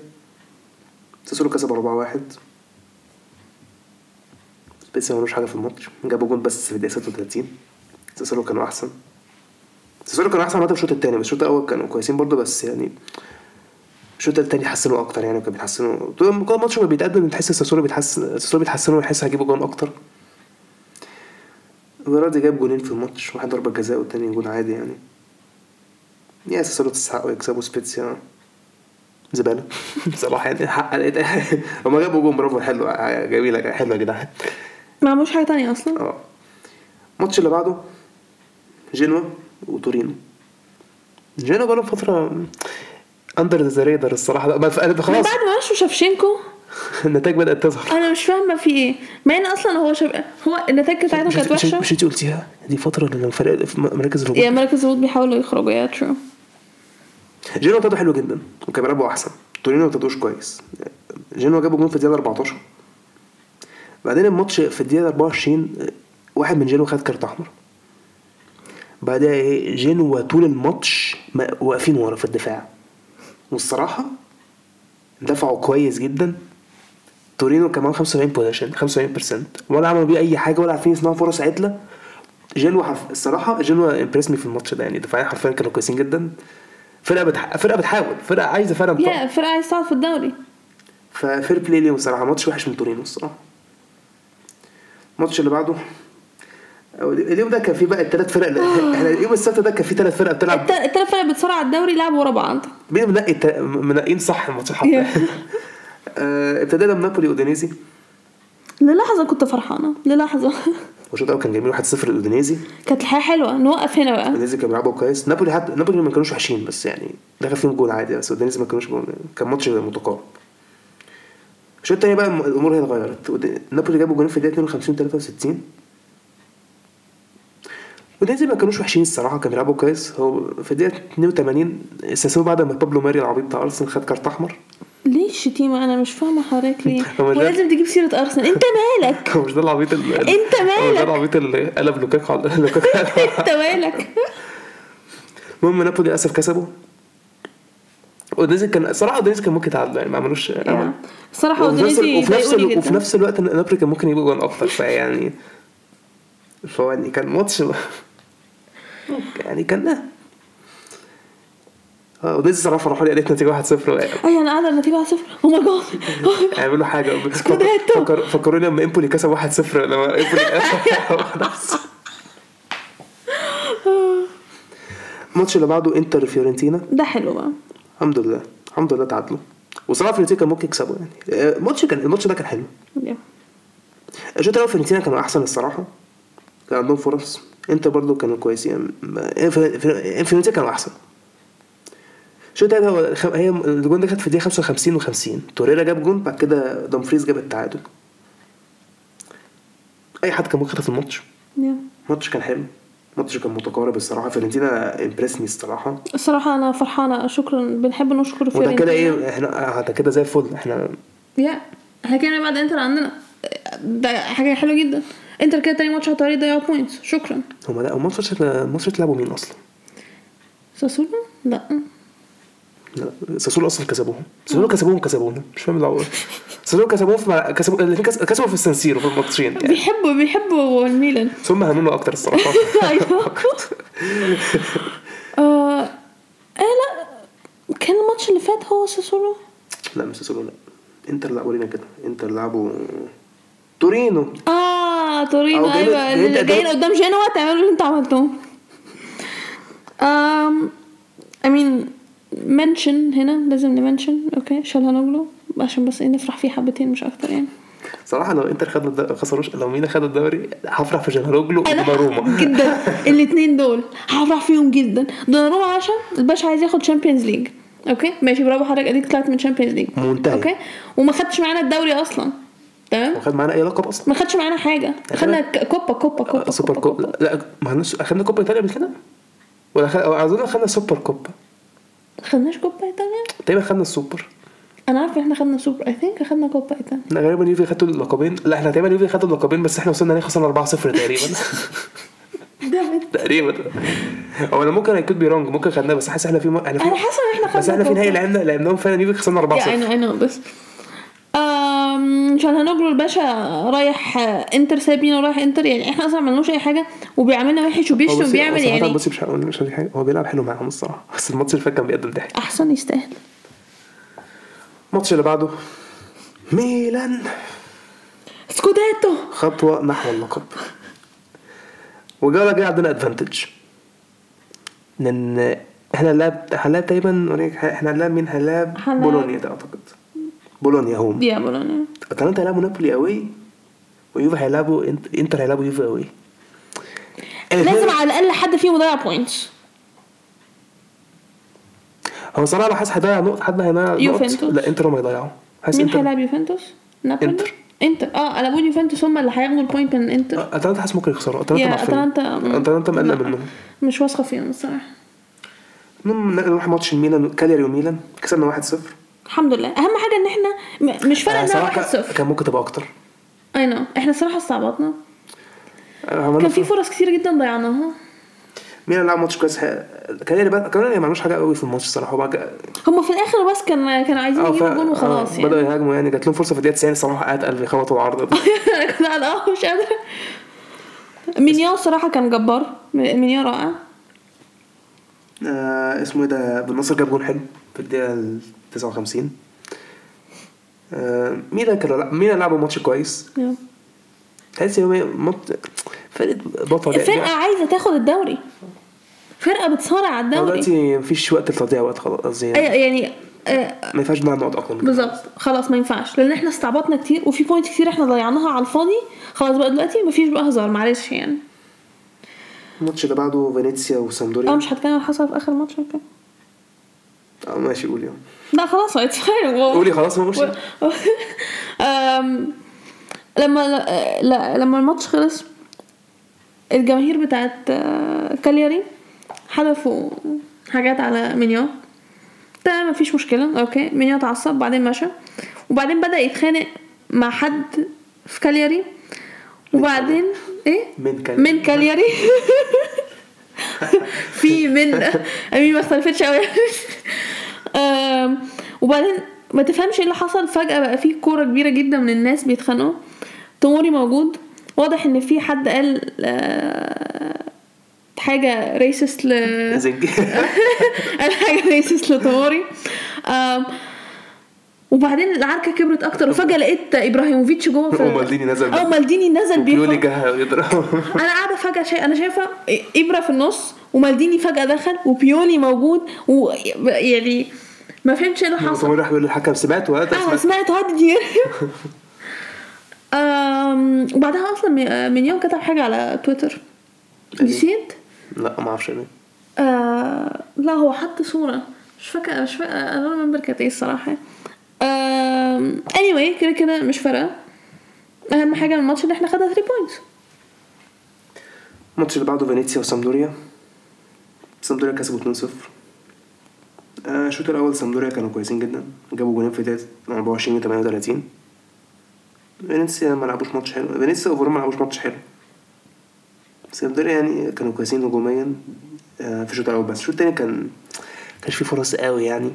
ساسولو كسب 4-1 سبيتسيا ملوش حاجة في الماتش. جابوا جون بس في الدقيقة 36 ساسولو كانوا أحسن. ساسولو كانوا أحسن حتى في الشوط الثاني بس الشوط الأول كانوا كويسين برضه بس يعني الشوط الثاني حسنوا أكتر يعني كانوا بيتحسنوا. طول كل ماتش ما بيتقدم بتحس ساسولو بيتحسن ساسولو بيتحسنوا ويحس هيجيبوا جون أكتر. فيرادي جاب جونين في الماتش واحد ضربة جزاء والتاني جون عادي يعني. يعني ساسولو يستحقوا يكسبوا سبيتسيا. زبالة. بصراحة يعني حق هما جابوا جون برافو حلو جميلة حلوة يا جدعان ما عملوش حاجة تانية أصلا؟ آه. الماتش اللي بعده جنوا وتورينو. جنوا بقالهم فترة under the radar الصراحة. لا، ما- من خلاص. بعد ما مشوا شيفتشينكو. *laughs* النتائج بدأت تظهر. أنا مش فاهمة في إيه. مع إن أصلا هو شب... هو النتائج بتاعتهم كانت مش وحشة. مش أنت قلتيها؟ دي الفرق في مراكز الهجوم يا مراكز الهبوط بيحاولوا يخرجوا يا ترو جينوا ابتدوا حلو جدا وكان بيلعبوا أحسن. تورينو ما ابتدوش كويس. جينوا جابوا جون في الدقيقة 14 بعدين الماتش في الدقيقة 24 واحد من جينوا خد card أحمر. بعدها إيه جينوا طول الماتش ما- واقفين ورا في الدفاع. والصراحة دفعوا كويس جدا. تورينو كمان 75 possession 75% ولا عملوا بيه أي حاجة ولا عارفين يصنعوا فرص عدلة. جنوا حرف الصراحة جنوا impressني في الماتش ده يعني دفاعيا حرفيا كانوا كويسين جدا. فرقة بتح... فرقة بتحاول فرقة عايزة فعلا يا فرقة عايز تصعد في الدوري. ف fair play ليهم الصراحة. ماتش وحش من تورينو الصراحة. الماتش اللي بعده اليوم ده كان فيه بقى الثلاث فرق اللي- إحنا يوم السبت ده كان فيه ثلاث فرق بتلعب. التلات فرق بتصارع على الدوري لعبوا ورا بعض. مين منقي منقين صح الماتش حتى. *laughs* آه، ابتدينا بنابولي أودينيزي. للحظة كنت فرحانة للحظة. والشوط الأول كان جميل 1-0 الاودينيزي كانت الحياة حلوة نوقف هنا بقى. اودينيزي كانوا بيلعبوا كويس. نابولي حتى نابولي ما كانوش وحشين بس يعني دخل فيهم جول عادي بس اودينيزي ما كانوش جول كان ماتش متقارب. الشوط التاني بقى الأمور هي اتغيرت. نابولي جابوا جولين في الدقيقة 52 63 اودينيزي ما كانوش وحشين الصراحة كانوا بيلعبوا كويس. هو في الدقيقة 82 استسلموا بعد ما بابلو ماري العبيط بتاع أرسنال خد card أحمر. ليه الشتيمة أنا مش فاهمة حضرتك ليه *laughs* ولازم تجيب سيرة أرسنال. أنت مالك؟ هو *laughs* مش ده العبيط اللي أنت هو ده مالك؟ العبيط اللي قلب لوكاكو على *laughs* لوكاكو أنت مالك؟ المهم نابولي للأسف كسبوا. أودينيزي كان صراحة أودينيزي كان ممكن يتعادلوا يعني ما عملوش عمل الصراحة وفي نفس أودينيزي وفي نفس وفي نفس الوقت نابولي كان ممكن يجيبوا جون أكتر فيعني فهو يعني كان ماتش يعني كان آه اودينيزي صراحة فرحوا لي قالت نتيجة 1-0 أيوة أنا قاعدة النتيجة 1-0 oh my God يعملوا حاجة. *laughs* فكر فكروني لما امبولي كسب 1-0 لما امبولي الماتش *laughs* اللي بعده إنتر فيورنتينا. ده حلو بقى. الحمد لله. الحمد لله تعادلوا. وصراحة فيورنتينا كان ممكن يكسبوا يعني. آه، الماتش كان الماتش ده كان حلو. الشوط الأول فيورنتينا كانوا أحسن الصراحة. كان عندهم فرص. إنتر برضو كانوا كويسين. آه، في- في- فيورنتينا كانوا أحسن. الشوط التاني هو هي الجون ده كانت في الدقيقة 55 و50 توريرا جاب جون بعد كده دومفريز جاب التعادل. أي حد كان ممكن يخطف الماتش. الماتش كان حلو. الماتش كان متقارب الصراحة. فيورنتينا impressني الصراحة. الصراحة أنا فرحانة. شكرا. بنحب نشكر وده فيورنتينا. كده إيه إحنا ده كده زي الفل. إحنا يا إحنا كده بعد إنتر عندنا. ده حاجة حلوة جدا. إنتر كده تاني ماتش على الطريق ضيعوا points شكرا. هم لا هم ماتش ماتش لعبوا مين أصلا؟ ساسولو؟ لا. ساسولو أصلا كسبوهم. ساسولو كسبوهم كسبونا مش فاهم العقل ساسولو كسبوهم في مع- كسبوا الاثنين كس- كسبوا في السانسيرو في الماتشين يعني. بيحبوا بيحبوا الميلان. ثم هنونا أكتر الصراحة. *laughs* أيوه. *laughs* آه آه لا. كان الماتش اللي فات هو ساسولو؟ لا مش ساسولو لا. انتر لعبوا لنا كده. انتر لعبوا تورينو. آه تورينو أيوه. اللي جايين قدام جينوا تعملوا اللي أنتوا عملتوه. um I mean mention هنا لازم ن mention. okay شالهانوغلو عشان بس إيه نفرح فيه حبتين مش أكتر يعني. صراحة لو إنتر خدوا الد- خسروش لو ميلان خدوا الدوري هفرح في شالهانوغلو أنا ودوناروما *laughs* جدا. الاثنين دول هفرح فيهم جدا. دوناروما عشان الباشا عايز ياخد Champions League okay؟ ماشي برافو حضرتك أديك طلعت من Champions League منتهي. okay؟ وما خدتش معانا الدوري أصلا. تمام؟ وخد معانا أي لقب أصلا. ما خدش معانا حاجة. خدنا ك- كوبا كوبا كوبا super cup لا, ما خدناش اخدنا كوبا إيطاليا قبل كده؟ ولا خد... أظن خدنا سوبر كوبا. خدناش كوبا إيطاليا؟ تقريبا خدنا السوبر. أنا عارفة إحنا خدنا سوبر I think خدنا كوبا إيطاليا. لا غالبا يوفي خدوا اللقبين. لا إحنا تقريبا يوفي خدوا اللقبين بس إحنا وصلنا هناك خسرنا 4-0 تقريبا. *laughs* تقريبا. هو أنا ممكن I could be wrong ممكن خدناه بس حاسس إحنا في م... إحنا أنا في حاسة إن إحنا خدنا بس إحنا في نهائي لعبنا لعبناهم فعلا يوفي خسرنا 4-0 يعني اي نو بس um شالهانوجلو الباشا رايح انتر سايبينه ورايح انتر يعني إحنا أصلا ما عملناش أي حاجة وبيعملنا وحش وبيشتم وبيعمل صراحة يعني بصي مش هقول مش هقول حاجة. هو بيلعب حلو معاهم الصراحة بس الماتش اللي فات كان بيقدم ضحك. أحسن يستاهل. الماتش اللي بعده ميلان. Scudetto. خطوة نحو اللقب. والجوله الجايه عندنا advantage لأن إحنا هنلعب هنلعب تقريبا أوريك حاجة، إحنا هنلعب مين؟ هنلعب- بولونيا ده أعتقد. بولونيا home. دي بولونيا. أتلانتا هيلعبوا نابولي away ويوفي هيلعبوا إنت- إنتر هيلعبوا يوفي away. لازم على الأقل حد فيهم يضيع points هو صراحة لو حاسس هيضيع نقط حد هيضيع يوفنتوس. لا إنتر هم هيضيعوا. حاسس مين هيلعب يوفنتوس؟ نابولي؟ إنتر. إنتر. آه أنا بقول يوفنتوس هم اللي هياخدوا ال point من إنتر. أتلانتا حاسس ممكن يخسروا. أتلانتا يا اتلانتا أتلانتا مقلق لا. منهم. مش واثقة فيهم الصراحة. المهم نروح ماتش الميلان كالياري وميلان. كسبنا 1-0 الحمد لله. أهم حاجة إن إحنا م- مش فارقه آه، إنها صراحة 1-0 كان ممكن تبقى أكتر. I know إحنا الصراحه استعبطنا. آه، كان في فر- فرص كتير جدا ضيعناها. ميلان لعب ماتش كويس. كالياري بقى كمان ما عملوش حاجة قوي في الماتش الصراحه بقى هم في الآخر بس كان كانوا عايزين ف- يجيبوا وخلاص آه، بدأوا يعني. يهاجموا يعني. جات لهم فرصة في الدقيقة 90 الصراحه قعدت قلبي خبطوا العارضه *laughs* أنا كنت آه مش قادرة. مينيو الصراحه كان جبار. مينيو رائع. آه اسمه إيه ده؟ بن نصر جاب جون حلو في الدقيقة ال 59 آه ميلان لع- ميلان لعبوا ماتش كويس. تحس إن فرقة بطل يعني. فرقه عايزة تاخد الدوري. فرقة بتصارع على الدوري. دلوقتي مفيش وقت لتضييع وقت خلاص قصدي يعني. أي- يعني آه، ما ينفعش نضيع نقط أكتر. بالظبط. خلاص ما ينفعش. لأن إحنا استعبطنا كتير وفي point كتير إحنا ضيعناها على الفاضي. خلاص بقى دلوقتي مفيش بقى هزار معلش يعني. الماتش اللي بعده فينيسيا أه وسامدوريا مش هتكلم حصل في آخر ماتش okay آه ماشي قولي يلا. لا خلاص it's fine قولي خلاص ما *laughs* um، لما لا لما الماتش خلص الجماهير بتاعت آه، كالياري حذفوا حاجات على مينيو. تمام مفيش مشكلة okay. مينيو اتعصب بعدين مشى. وبعدين بدأ يتخانق مع حد في كالياري. وبعدين إيه؟ من كان من كالياري. *laughs* في من أمين ما اختلفتش قوي *laughs* وبعدين ما تفهمش إيه اللي حصل. فجأة بقى في كورة كبيرة جدا من الناس بيتخانقوا. توموري موجود. واضح إن في حد قال آه، حاجة racist ل *laughs* قال حاجة racist لتوموري. um، وبعدين العركة كبرت أكتر وفجأة لقيت إبراهيموفيتش جوه في ومالديني نزل آه مالديني نزل بيه يضرب. *laughs* أنا قاعدة فجأة شايف أنا شايفة إبرا في النص ومالديني فجأة دخل وبيولي موجود ويعني ما فهمتش إيه اللي حصل. توموري راح يقول للحكم سمعت ولا أه سمعت؟ سمعت هاد دي um، وبعدها أصلا مينيو كتب حاجة على تويتر. نسيت؟ لا ما أعرفش ليه آه لا هو حط صورة. مش فاكرة مش فاكرة أنا ما كانت إيه um، anyway كده كده مش فارقة. أهم حاجة من الماتش إن إحنا خدنا 3 points الماتش اللي بعده فينيسيا وسامدوريا. سامدوريا كسبوا 2-0 آه، الشوط الأول سامدوريا كانوا كويسين جدا. جابوا جولين في دقيقه 24 و 38 فينيسيا ما لعبوش ماتش حلو. فينيسيا overall ما لعبوش ماتش حلو. سامدوريا يعني كانوا كويسين هجوميا آه، في الشوط الأول بس. الشوط التاني كان كانش فيه فرص قوي يعني.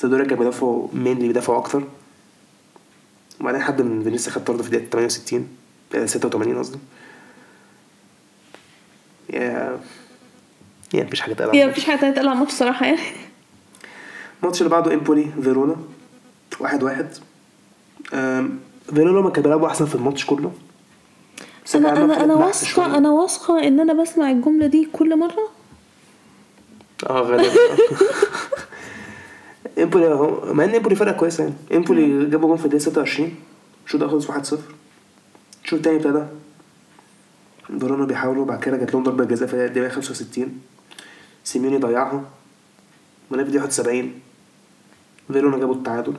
سامدوريا كان بيدافعوا mainly بيدافعوا أكتر. وبعدين حد من فينيسيا خد طرد في دقيقه 68 آه، 86 قصدي. يا يعني مفيش حاجة تقلق هي مفيش تقلق على الماتش صراحة يعني. الماتش اللي بعده إمبولي فيرونا واحد واحد. فيرونا ما كانوا بيلعبوا أحسن في الماتش كله. أنا أنا أنا. واثقة أنا واثقة إن أنا بسمع الجملة دي كل مرة. آه غالبا. *laughs* امبولي اهو مع إن امبولي فرقة كويسة يعني. امبولي جابوا جون في الدقيقة 26 الشوط الأول خلص 1-0 الشوط التاني ابتدى فيرونا بيحاولوا بعد كده جات لهم ضربة جزاء في الدقيقة 65 سيميوني ضيعها. وفي الدقيقه 71 فيرونا جابوا التعادل.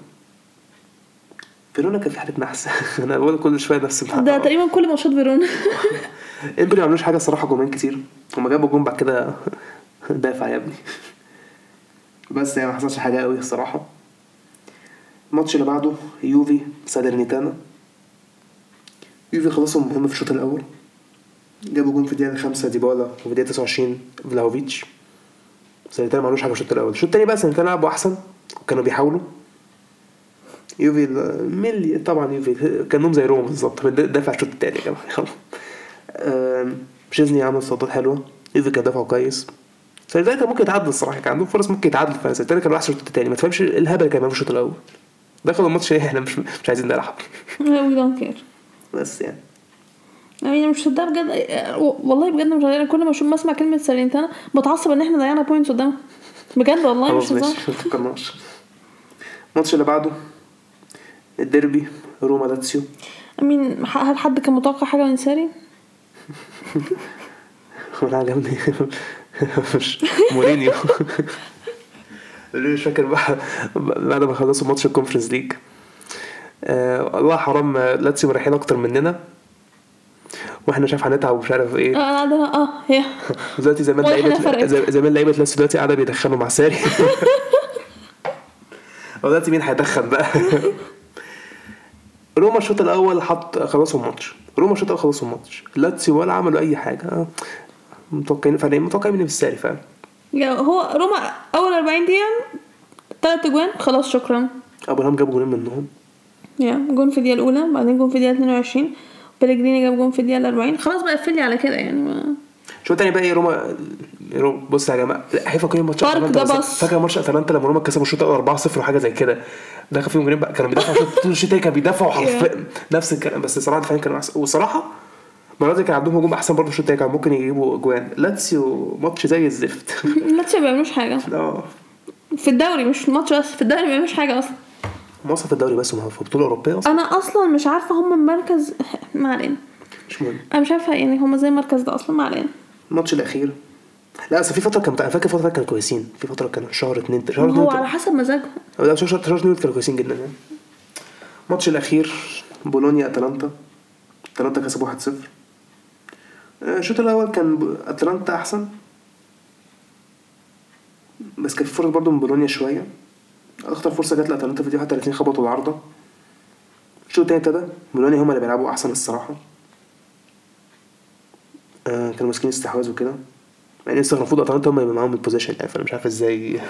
فيرونا كان في حالة نحس. *laughs* أنا بقول كل شوية النحس ده الحلقة. تقريبا كل ماتشات فيرونا امبولي *laughs* ما عملوش حاجة الصراحة جونين كتير. هما جابوا جون بعد كده *laughs* دافع يا ابني. بس يعني ما حصلش حاجة قوي الصراحة. الماتش اللي بعده يوفي سالرنيتانا يوفي خلصوا المهم في الشوط الأول. جابوا جون في الدقيقة 5 ديبالا وفي الدقيقة 29 فلاوفيتش سالرنيتانا ما عملوش حاجة في الشوط الأول. الشوط الثاني بقى سالرنيتانا لعبوا أحسن وكانوا بيحاولوا. يوفي ميلي طبعا يوفي كأنهم زي روما بالظبط. دافع الشوط الثاني يا جماعة يلا. آم، شيزني عمل صدات حلوة. يوفي كان دافعه كويس. سالرنيتانا كان ممكن يتعادل الصراحة. كان عندهم فرص ممكن يتعادل فسالرنيتانا كان وحش الشوط الثاني ما تفهمش الهبل اللي كان بيعمله في الشوط الأول دخلوا الماتش إحنا مش مش عايزين نلعب. we don't care بس يعني. يعني مش ده بجد. والله بجد مش هزار. كل ما أشوف بسمع كلمة سالرنيتانا بتعصب إن إحنا ضيعنا points قدامها بجد والله مش هزار ما فكرناش الماتش اللي بعده الديربي روما لاتسيو. امين هل حد كان متوقع حاجة من ساري؟ *laughs* وأنا عجبني. *laughs* مش مورينيو. مش فاكر بقى بعد ما خلصوا ماتش ال Conference League آه والله حرام آه، لاتسيو مريحين أكتر مننا. وإحنا شايف هنتعب ومش عارف إيه. آه قاعدة آه هي دلوقتي زمان لعيبه زمان لعيبة لاتسيو دلوقتي قاعدة بيدخنوا مع ساري. *laughs* دلوقتي مين هيدخن بقى؟ *laughs* روما الشوط الأول حط خلصوا الماتش. روما الشوط الأول خلصوا الماتش. لاتسيو ولا عملوا أي حاجة. آه، متوقعين فعليا متوقعين من الساري فعلا. يا هو روما أول 40 دقيقة تلات أجوان خلاص شكرا. أبو الهام جابوا جولين منهم. يا جون في الدقيقة الأولى بعدين جون في الدقيقة 22 بلجريني جاب جون في الدقيقة 40 خلاص بقى قفلي على كده يعني ما. شو تاني بقى إيه روما؟ بص يا جماعة لا هيفكرني ماتش. بص. فاكر ماتش أتلانتا لما روما كسبوا الشوط الأول 4-0 وحاجة زي كده؟ دخل فيهم جولين بقى كانوا بيدافعوا طول الشوط التاني كانوا بيدافعوا حرفيا. نفس الكلام بس الصراحه الدفاعين كانوا أحسن. وصراحة المره كان عندهم هجوم أحسن برضه الشوط التاني كانوا ممكن يجيبوا أجوان. لاتسيو ماتش زي الزفت. *laughs* لاتسيو ما بيعملوش حاجة. *laughs* آه. في الدوري مش في الماتش بس في الدوري ما بيعملوش حاجة أصلا. مصر في الدوري بس وما في بطولة أوروبية أصلا. أنا أصلا مش عارفة هم المركز *laughs* ما علينا. مش مهم. أنا مش عارفة يعني هم زي المركز ده أصلا ما علينا. الماتش الأخير. لا بس في فترة كان أنا فاكر فترة كانوا كويسين. في فترة كان شهر اتنين شهر هو اتنين على حسب مزاجهم. لا شهر شهر اتنين كانوا كويسين جدا يعني. الماتش الأخير بولونيا أتلانتا. أتلانتا كسب 1-0 آه، الشوط الأول كان أتلانتا أحسن. بس كان في فرص برضه من بولونيا شوية. اخطر فرصة جت لأتلانتا في دي 31 خبطوا العارضة. الشوط التاني ابتدى. بولونيا هما اللي بيلعبوا أحسن الصراحة. آه كانوا ماسكين استحواذ وكده. يعني لسه المفروض أتلانتا هما يبقى معاهم ال possession يعني فأنا مش عارف إزاي. *laughs*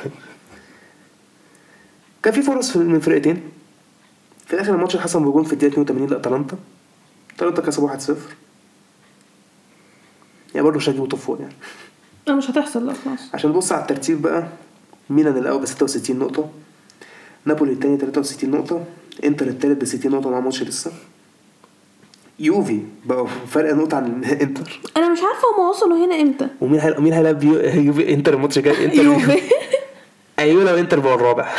كان في فرص من فرقتين. في الآخر الماتش اتحسم بجون في الدقيقة 82 لأتلانتا. أتلانتا كسبوا 1-0 يعني برضه مش هيجيبوا top four يعني. لا مش هتحصل. لا خلاص. عشان نبص على الترتيب بقى ميلان الأول ب 66 نقطة نابولي الثاني 63 نقطة إنتر الثالث ب 60 نقطة مع ماتش لسه. يوفي بقوا فرق نقطة عن *laughs* إنتر. أنا مش عارفة هم وصلوا هنا إمتى. ومين هي... مين هيلعب يو... *laughs* يوفي إنتر الماتش الجاي؟ إنتر *laughs* يوفي. أيوه لو إنتر بقى الرابع.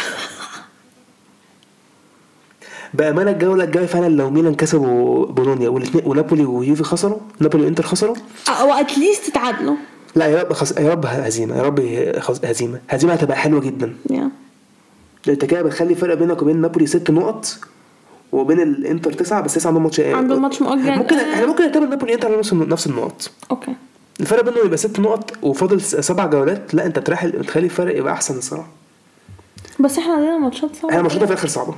بأمانة الجولة الجاية فعلا لو ميلان كسبوا بولونيا والاثنين ونابولي ويوفي خسروا نابولي وإنتر خسروا. أو at least تعادلوا. لا يا رب خس... يا رب هزيمة يا رب خس... هزيمة. هزيمة هتبقى حلوة جدا. يا ده انت كده بتخلي فرق بينك وبين نابولي ست نقط وبين الإنتر تسعة بس تسعة عندهم ماتش عندهم ماتش مؤجل. ممكن إحنا ممكن نعتبر نابولي انتر نفس نفس النقط. okay الفرق بينهم يبقى ست نقط وفاضل سبع جولات. لا انت تريح تخلي الفرق يبقى أحسن الصراحة. بس إحنا عندنا ماتشات صعبة. إحنا ماتشاتنا في الآخر صعبة.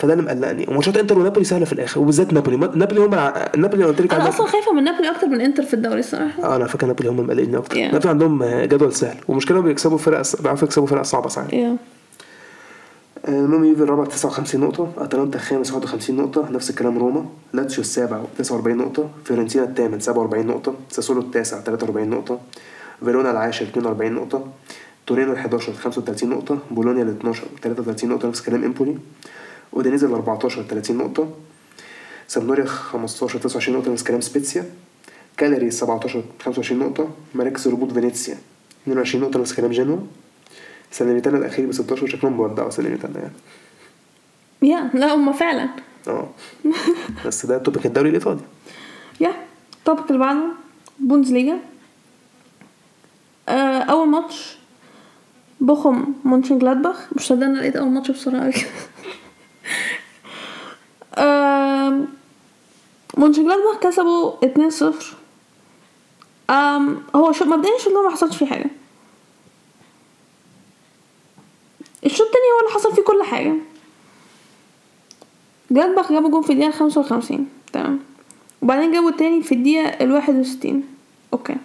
فده اللي مقلقني. وماتشات انتر ونابولي سهلة في الآخر وبالذات نابولي. نابولي هم نابولي قلت لك أنا أصلا خايفة من نابولي أكتر من إنتر في الدوري الصراحة. آه أنا فاكر نابولي هم مقلقيني أكتر. Yeah. نابولي عندهم جدول سهل ومشكلة بيكسبوا فرق بيعرفوا يكسبوا فرق صعبة ساعات. آه، المهم يوفي الرابع 59 نقطة أتلانتا الخامس 51 نقطة نفس الكلام روما لاتسيو السابع 49 نقطة فيورنتينا الثامن 47 نقطة ساسولو التاسع 43 نقطة فيرونا العاشر 42 نقطة تورينو ال 11 35 نقطة بولونيا ال 12 33 نقطة نفس الكلام إمبولي. اودينيزي ال 14 30 نقطة. سامدوريا 15 29 نقطة نفس الكلام سبيتسيا. كالياري 17 25 نقطة مراكز الهبوط فينيسيا 22 نقطة نفس الكلام جنوا سالرنيتانا الأخير ب 16 شكلهم بيودعوا سالرنيتانا يعني. يا لا هما فعلا. آه. *laughs* بس ده توبيك الدوري الإيطالي. يا الطبق اللي بعده بوندسليجا آه أول ماتش بوخم مونشن جلادباخ مش صدقني أنا لقيت أول ماتش بسرعة *laughs* أوي. آم، مونشن جلادباخ كسبوا 2-0 آم، هو شو مبدئيا الشوط الأول ما حصلش فيه حاجة. الشوط التاني هو اللي حصل فيه كل حاجة. جلادباخ جابوا جون في خمسة وخمسين. تمام. وبعدين جابوا التاني في الدقيقة الواحد وستين. أوكي.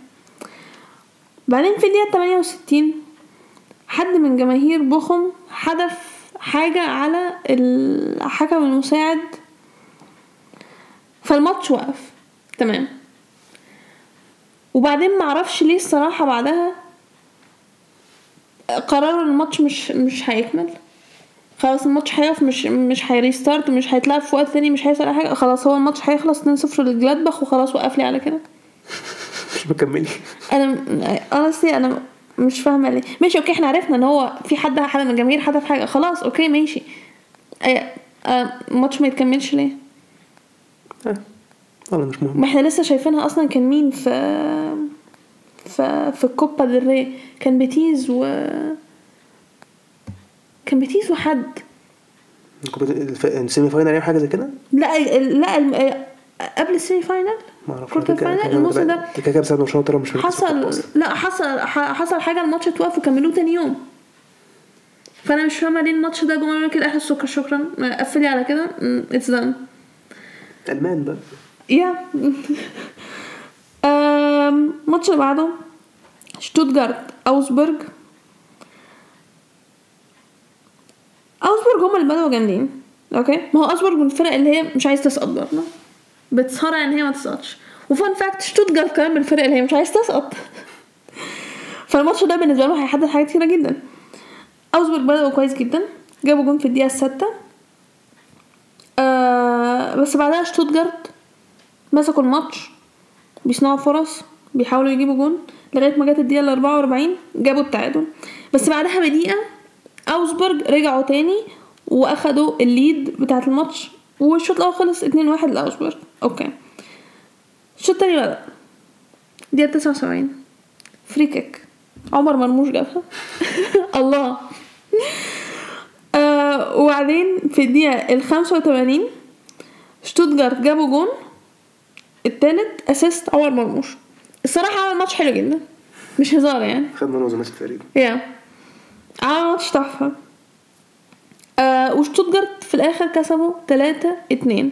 بعدين في تمانية وستين حد من جماهير بوخم حدف حاجة على الحكم المساعد فالماتش وقف. تمام. وبعدين معرفش ليه الصراحة بعدها قرروا الماتش مش مش هيكمل. خلاص الماتش هيقف مش مش هي restart مش هيتلعب في وقت تاني مش هيحصل أي حاجة. خلاص هو الماتش هيخلص 2-0 لجلادباخ وخلاص وقفلي على كده. مش مكملي أنا honestly أنا مش فاهمة ليه. ماشي okay إحنا عرفنا إن هو في حد حد من الجماهير حدف حاجة. خلاص okay ماشي. الماتش ما يتكملش ليه؟ آه والله مش مهم. ما إحنا لسه شايفينها أصلا كان مين في في في الكوبا ديل ري. كان بيتيس و كان بيتيس وحد. ال semi-final يعني حاجة زي كده؟ لا لا قبل ال semi-final؟ ما أعرفش. quarter-final؟ الموسم ده؟ كده كده بسبب طلعوا مش حصل. لا حصل حصل حاجة الماتش اتوقف وكملوه تاني يوم. فأنا مش فاهمة ليه الماتش ده جمهور يقول كده. اخر سكر شكرا. قفلي على كده. it's done ألمان بقى. yeah *laughs* الماتش اللي بعده. شتوتجارت اوجسبورج اوجسبورج هم اللي بدأوا جامدين okay؟ ما هو اوجسبورج من الفرق اللي هي مش عايز تسقط برضه. بتصارع إن هي ما تسقطش. و fun fact شتوتجارت كمان من الفرق اللي هي مش عايز تسقط. فالماتش ده بالنسبة له هيحدد حاجات كتيرة جدا. اوجسبورج بدأوا كويس جدا. جابوا جون في الدقيقة السادسه آه بس بعدها شتوتجارت مسكوا الماتش. بيصنعوا فرص. بيحاولوا يجيبوا جون. لغاية ما جت الدقيقة ال 44 جابوا التعادل. بس بعدها بدقيقة اوجسبورج رجعوا تاني وأخدوا ال lead بتاعة الماتش. والشوط الأول خلص 2-1 لاوجسبورج okay. الشوط التاني بدأ. دقيقة 79 free kick عمر مرموش جابها. *laughs* الله. آه وبعدين في الدقيقة ال 85 شتوتجارت جابوا جون. التالت assist عمر مرموش. الصراحة عمل ماتش حلو جدا. مش هزار يعني. خد man of the match تقريبا. yeah عمل ماتش تحفة. آه وشتوتجارت في الآخر كسبوا 3 2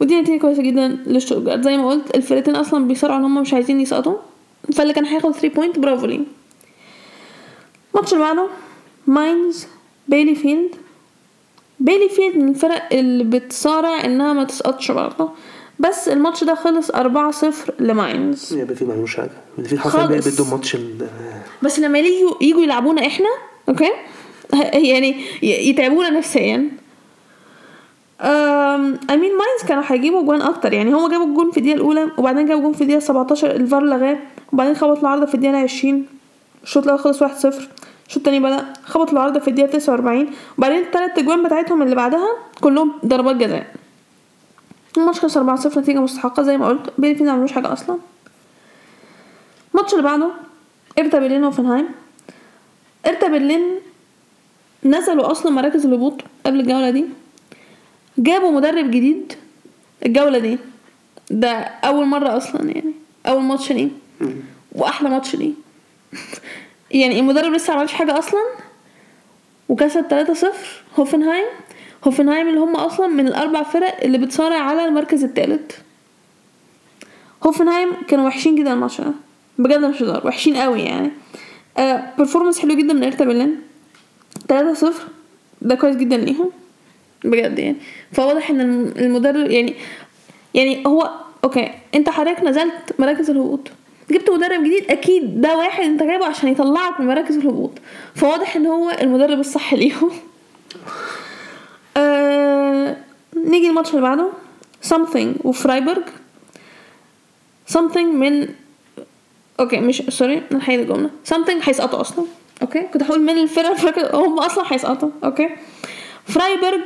ودي نتيجة كويسة جدا لشتوتجارت. زي ما قلت الفرقتين أصلا بيصارعوا إن هم مش عايزين يسقطوا. فاللي كان هياخد 3 point برافو ليه الماتش اللي بعده ماينز بيلي فيلد بيلي فيلد من الفرق اللي بتصارع إنها ما تسقطش برضه. بس الماتش ده خلص 4-0 لماينز. يبقى في معلوش حاجة. اللي في حرفيا خالص. بيدوا ماتش بس لما يجوا يجوا يلعبونا إحنا okay؟ *laughs* يعني يتعبونا نفسيا. I mean ماينز كانوا هيجيبوا جوان أكتر. يعني هما جابوا الجون في الدقيقة الأولى وبعدين جابوا جون في الدقيقة 17 الفار لغاه وبعدين خبطوا العارضه في الدقيقة 20 الشوط الأول خلص 1-0 الشوط التاني بدأ خبطوا العارضه في الدقيقة 49 وبعدين التلات أجوان بتاعتهم اللي بعدها كلهم ضربات جزاء. الماتش خلص 4-0 نتيجة مستحقة زي ما قلت. بيلي فين ما عملوش حاجة أصلا. الماتش اللي بعده إرتا برلين وفنهايم إرتا برلين نزلوا أصلا مراكز الهبوط قبل الجولة دي. جابوا مدرب جديد. الجولة دي. ده أول مرة أصلا يعني. أول ماتش ليه. وأحلى ماتش ليه. *laughs* يعني المدرب لسه عملش حاجة أصلا. وكسب 3-0 هوفنهايم. هوفنهايم اللي هم أصلا من الأربع فرق اللي بتصارع على المركز الثالث هوفنهايم كانوا وحشين جدا الماتش ده. بجد مش هزار. وحشين قوي يعني. آه performance حلو جدا من هيرتا برلين 3-0 ده كويس جدا ليهم. بجد يعني. فواضح إن الم- المدرب يعني يعني هو okay أنت حضرتك نزلت مراكز الهبوط. جبت مدرب جديد أكيد ده واحد أنت جايبه عشان يطلعك من مراكز الهبوط. فواضح إن هو المدرب الصح ليهم. *laughs* آه نيجي الماتش اللي بعده. Something وفرايبرج something من okay مش sorry هعيد الجملة. Something هيسقطوا أصلا. okay؟ كنت هقول من الفرق *laughs* هم أصلا هيسقطوا. okay؟ فرايبرج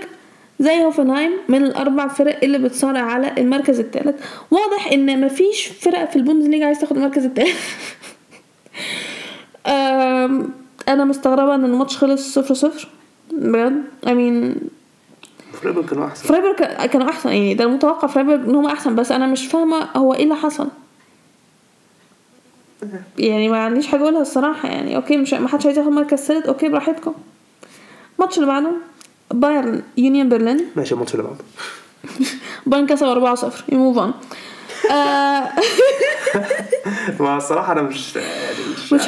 زي هوفنهايم من الأربع فرق اللي بتصارع على المركز الثالث. واضح إن مفيش فرق في البوندسليجا عايز تاخد المركز الثالث. *laughs* أنا مستغربة إن الماتش خلص صفر صفر. بجد؟ I mean فرايبورغ كانوا أحسن. فرايبورغ كا- كانوا أحسن. يعني ده المتوقع فرايبورغ إن هم أحسن بس أنا مش فاهمة هو إيه اللي حصل. يعني ما عنديش حاجة أقولها الصراحة يعني. okay مش ما حدش عايز ياخد مركز ثالث okay براحتكم. الماتش اللي بعده بايرن يونيون برلين. ماشي الماتش اللي بعده. *laughs* بايرن كسب 4-0 ن move on ما الصراحة أنا مش يعني مش مش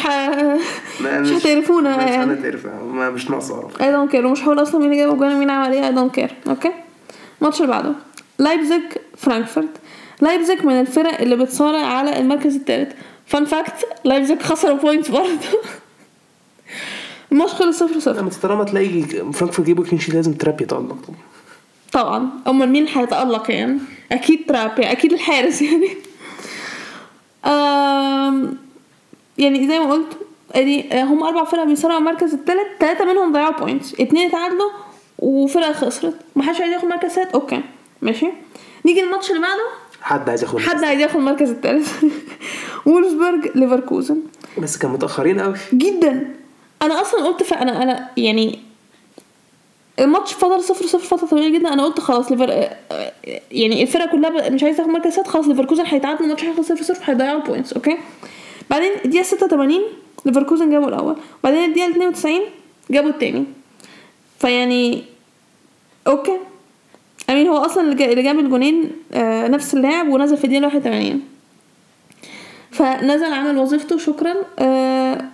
*laughs* مش هتعرفونا مش يعني. هنعرف ما مش ناقص أعرف. I don't care. ومش هقول أصلا مين اللي جاب الجون ومين عمل إيه. I don't care. okay؟ الماتش اللي بعده. لايبزيج فرانكفورت لايبزيج من الفرق اللي بتصارع على المركز الثالث. fun fact لايبزيج خسر point برضه. الماتش خلص صفر صفر. لما طالما تلاقي فرانكفورت جيبوا clean sheet لازم تراب يتألق طبعا. أمال مين هيتألق يعني؟ أكيد تراب يعني أكيد الحارس يعني. أم يعني زي ما قلت ادي هم أربع فرق بيصارعوا المركز الثالث ثلاثة منهم ضيعوا points اتنين اتعادلوا وفرقة خسرت. ما حدش عايز ياخد مركز ثالث okay ماشي. نيجي الماتش اللي بعده. حد عايز ياخد حد عايز ياخد المركز الثالث *laughs* وولفسبرج ليفركوزن. بس كان متأخرين قوي. جدا. أنا أصلا قلت ف... أنا يعني الماتش فضل صفر صفر فترة طويلة جدا. أنا قلت خلاص ليفر يعني الفرقة كلها مش عايزة تاخد مركز خلاص ليفركوزن هيتعادلوا الماتش هيخلص صفر صفر هيضيعوا points okay بعدين الدقيقة 86 ليفركوزن جابوا الأول. بعدين الدقيقة 92 جابوا التاني. فيعني okay I mean هو أصلا اللي جا- اللي جاب الجونين آه نفس اللاعب ونزل في الدقيقة 81 فنزل عمل وظيفته شكرا. آه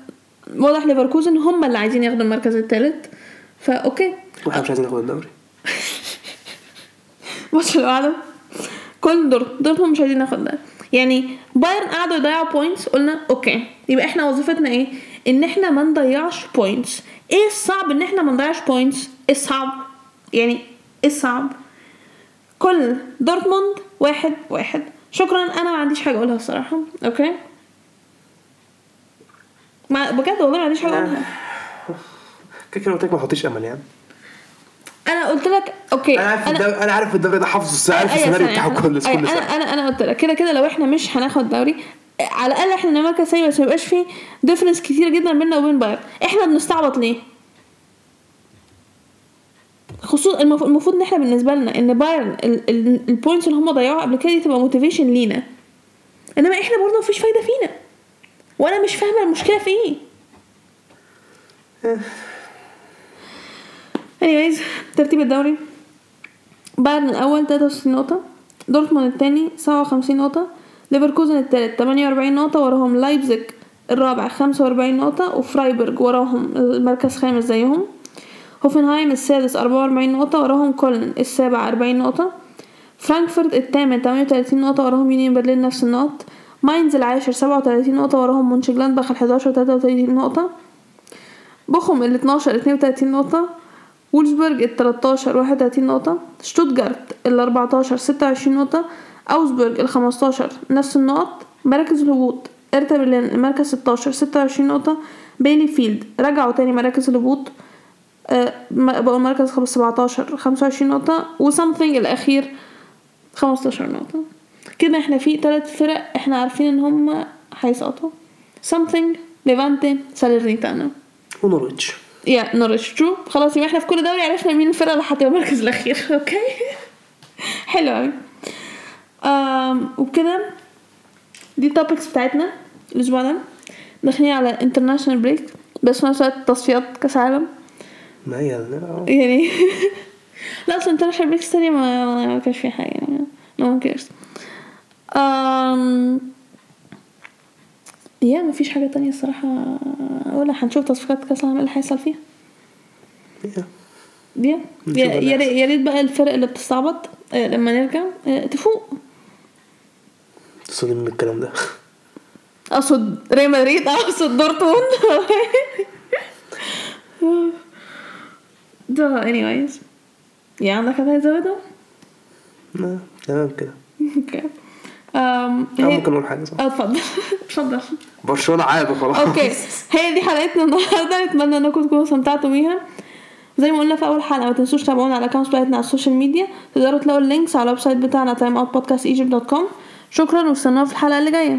واضح ليفركوزن هم اللي عايزين ياخدوا المركز الثالث ف okay وإحنا مش عايزين ناخد الدوري. الماتش اللي بعده كولن دورتموند مش عايزين ناخد ده. يعني بايرن قعدوا يضيعوا points قلنا okay. يبقى إحنا وظيفتنا إيه؟ إن إحنا ما نضيعش points إيه الصعب إن إحنا ما نضيعش points الصعب؟ يعني إيه الصعب؟ كل دورتموند واحد واحد. شكرا. أنا ما عنديش حاجة أقولها الصراحة. okay. ما بجد والله ما عنديش حاجة أقولها. *sighs* كده كده قلت لك ما تحطيش أمل يعني. أنا قلت لك okay. أنا عارف أنا عارف الدوري ده حافظه عارف أيوة السيناريو ثانية، بتاعه كل أيوة، كل سنة. أنا أنا أنا قلت لك. كده كده لو إحنا مش هناخد دوري على الأقل إحنا نبقى مركز ثاني بس ما يبقاش فيه difference كتير جدا بيننا وبين بايرن إحنا بنستعبط ليه؟ خصوصا المف- المفروض إن إحنا بالنسبة لنا إن بايرن ال- ال- ال points اللي هم ضيعوها قبل كده دي تبقى motivation لينا. إنما إحنا برضه مفيش فايدة فينا. وأنا مش فاهمة المشكلة في إيه. Anyways ترتيب الدوري. بايرن الأول 63 نقطة دورتموند الثاني 57 نقطة ليفركوزن الثالث 48 نقطة وراهم لايبزيج الرابع 45 نقطة وفرايبورغ وراهم المركز خامس زيهم. هوفنهايم السادس 44 نقطة وراهم كولن السابع 40 نقطة. فرانكفورت الثامن 38 نقطة وراهم يونيون برلين نفس النقط. ماينز العاشر 37 نقطة وراهم مونشنجلادباخ ال 11 33 نقطة. بوخوم ال 12 32 نقطة. وولزبرج ال 13 31 نقطة. شتوتجارت ال 14 26 نقطة. أوجسبورج ال 15 نفس النقط. مراكز الهبوط هيرتا برلين المركز 16 26 نقطة. بيليفيلد رجعوا تاني مراكز الهبوط. بقوا المركز خمس- 17 25 نقطة و something الأخير 15 نقطة. كده إحنا في ثلاث فرق إحنا عارفين إن هم هيسقطوا. something ليفانتي سالرنيتانا. ونورويتش yeah نورتش true خلاص يبقى إحنا في كل دوري عرفنا مين الفرقة اللي هتبقى المركز الأخير *laughs* okay؟ حلو قوي وبكده دي ال topics بتاعتنا الأسبوع ده. داخلين على international break بس في نفس الوقت تصفيات كأس عالم ما هي لا. يعني *laughs* لا أصلا international breaks تانية ما ما كانش فيها حاجة يعني no um yeah ما فيش حاجة تانية الصراحة ولا هنشوف تصفيات كأس العالم اللي هيحصل فيها. yeah. yeah. يا ريت- بقى الفرق اللي بتستعبط آه، لما نرجع آه، تفوق. تصدق من الكلام ده. أقصد ريال مدريد أقصد دورتموند. *laughs* ده anyways. yeah عندك حاجة تزودها؟ لا، تمام كده. okay um أو هي- ممكن أقول حاجة صح؟ أه اتفضل. *laughs* اتفضل. برشلونة عادي خلاص. أوكي هي دي حلقتنا النهارده. اتمنى إنكم تكونوا استمتعتوا بيها. زي ما قلنا في أول حلقة ما تنسوش تتابعونا على ال accounts بتاعتنا على ال social media تقدروا تلاقوا ال links على ال website بتاعنا timeoutpodcastegypt.com شكرا واستنونا في الحلقة اللي جاية.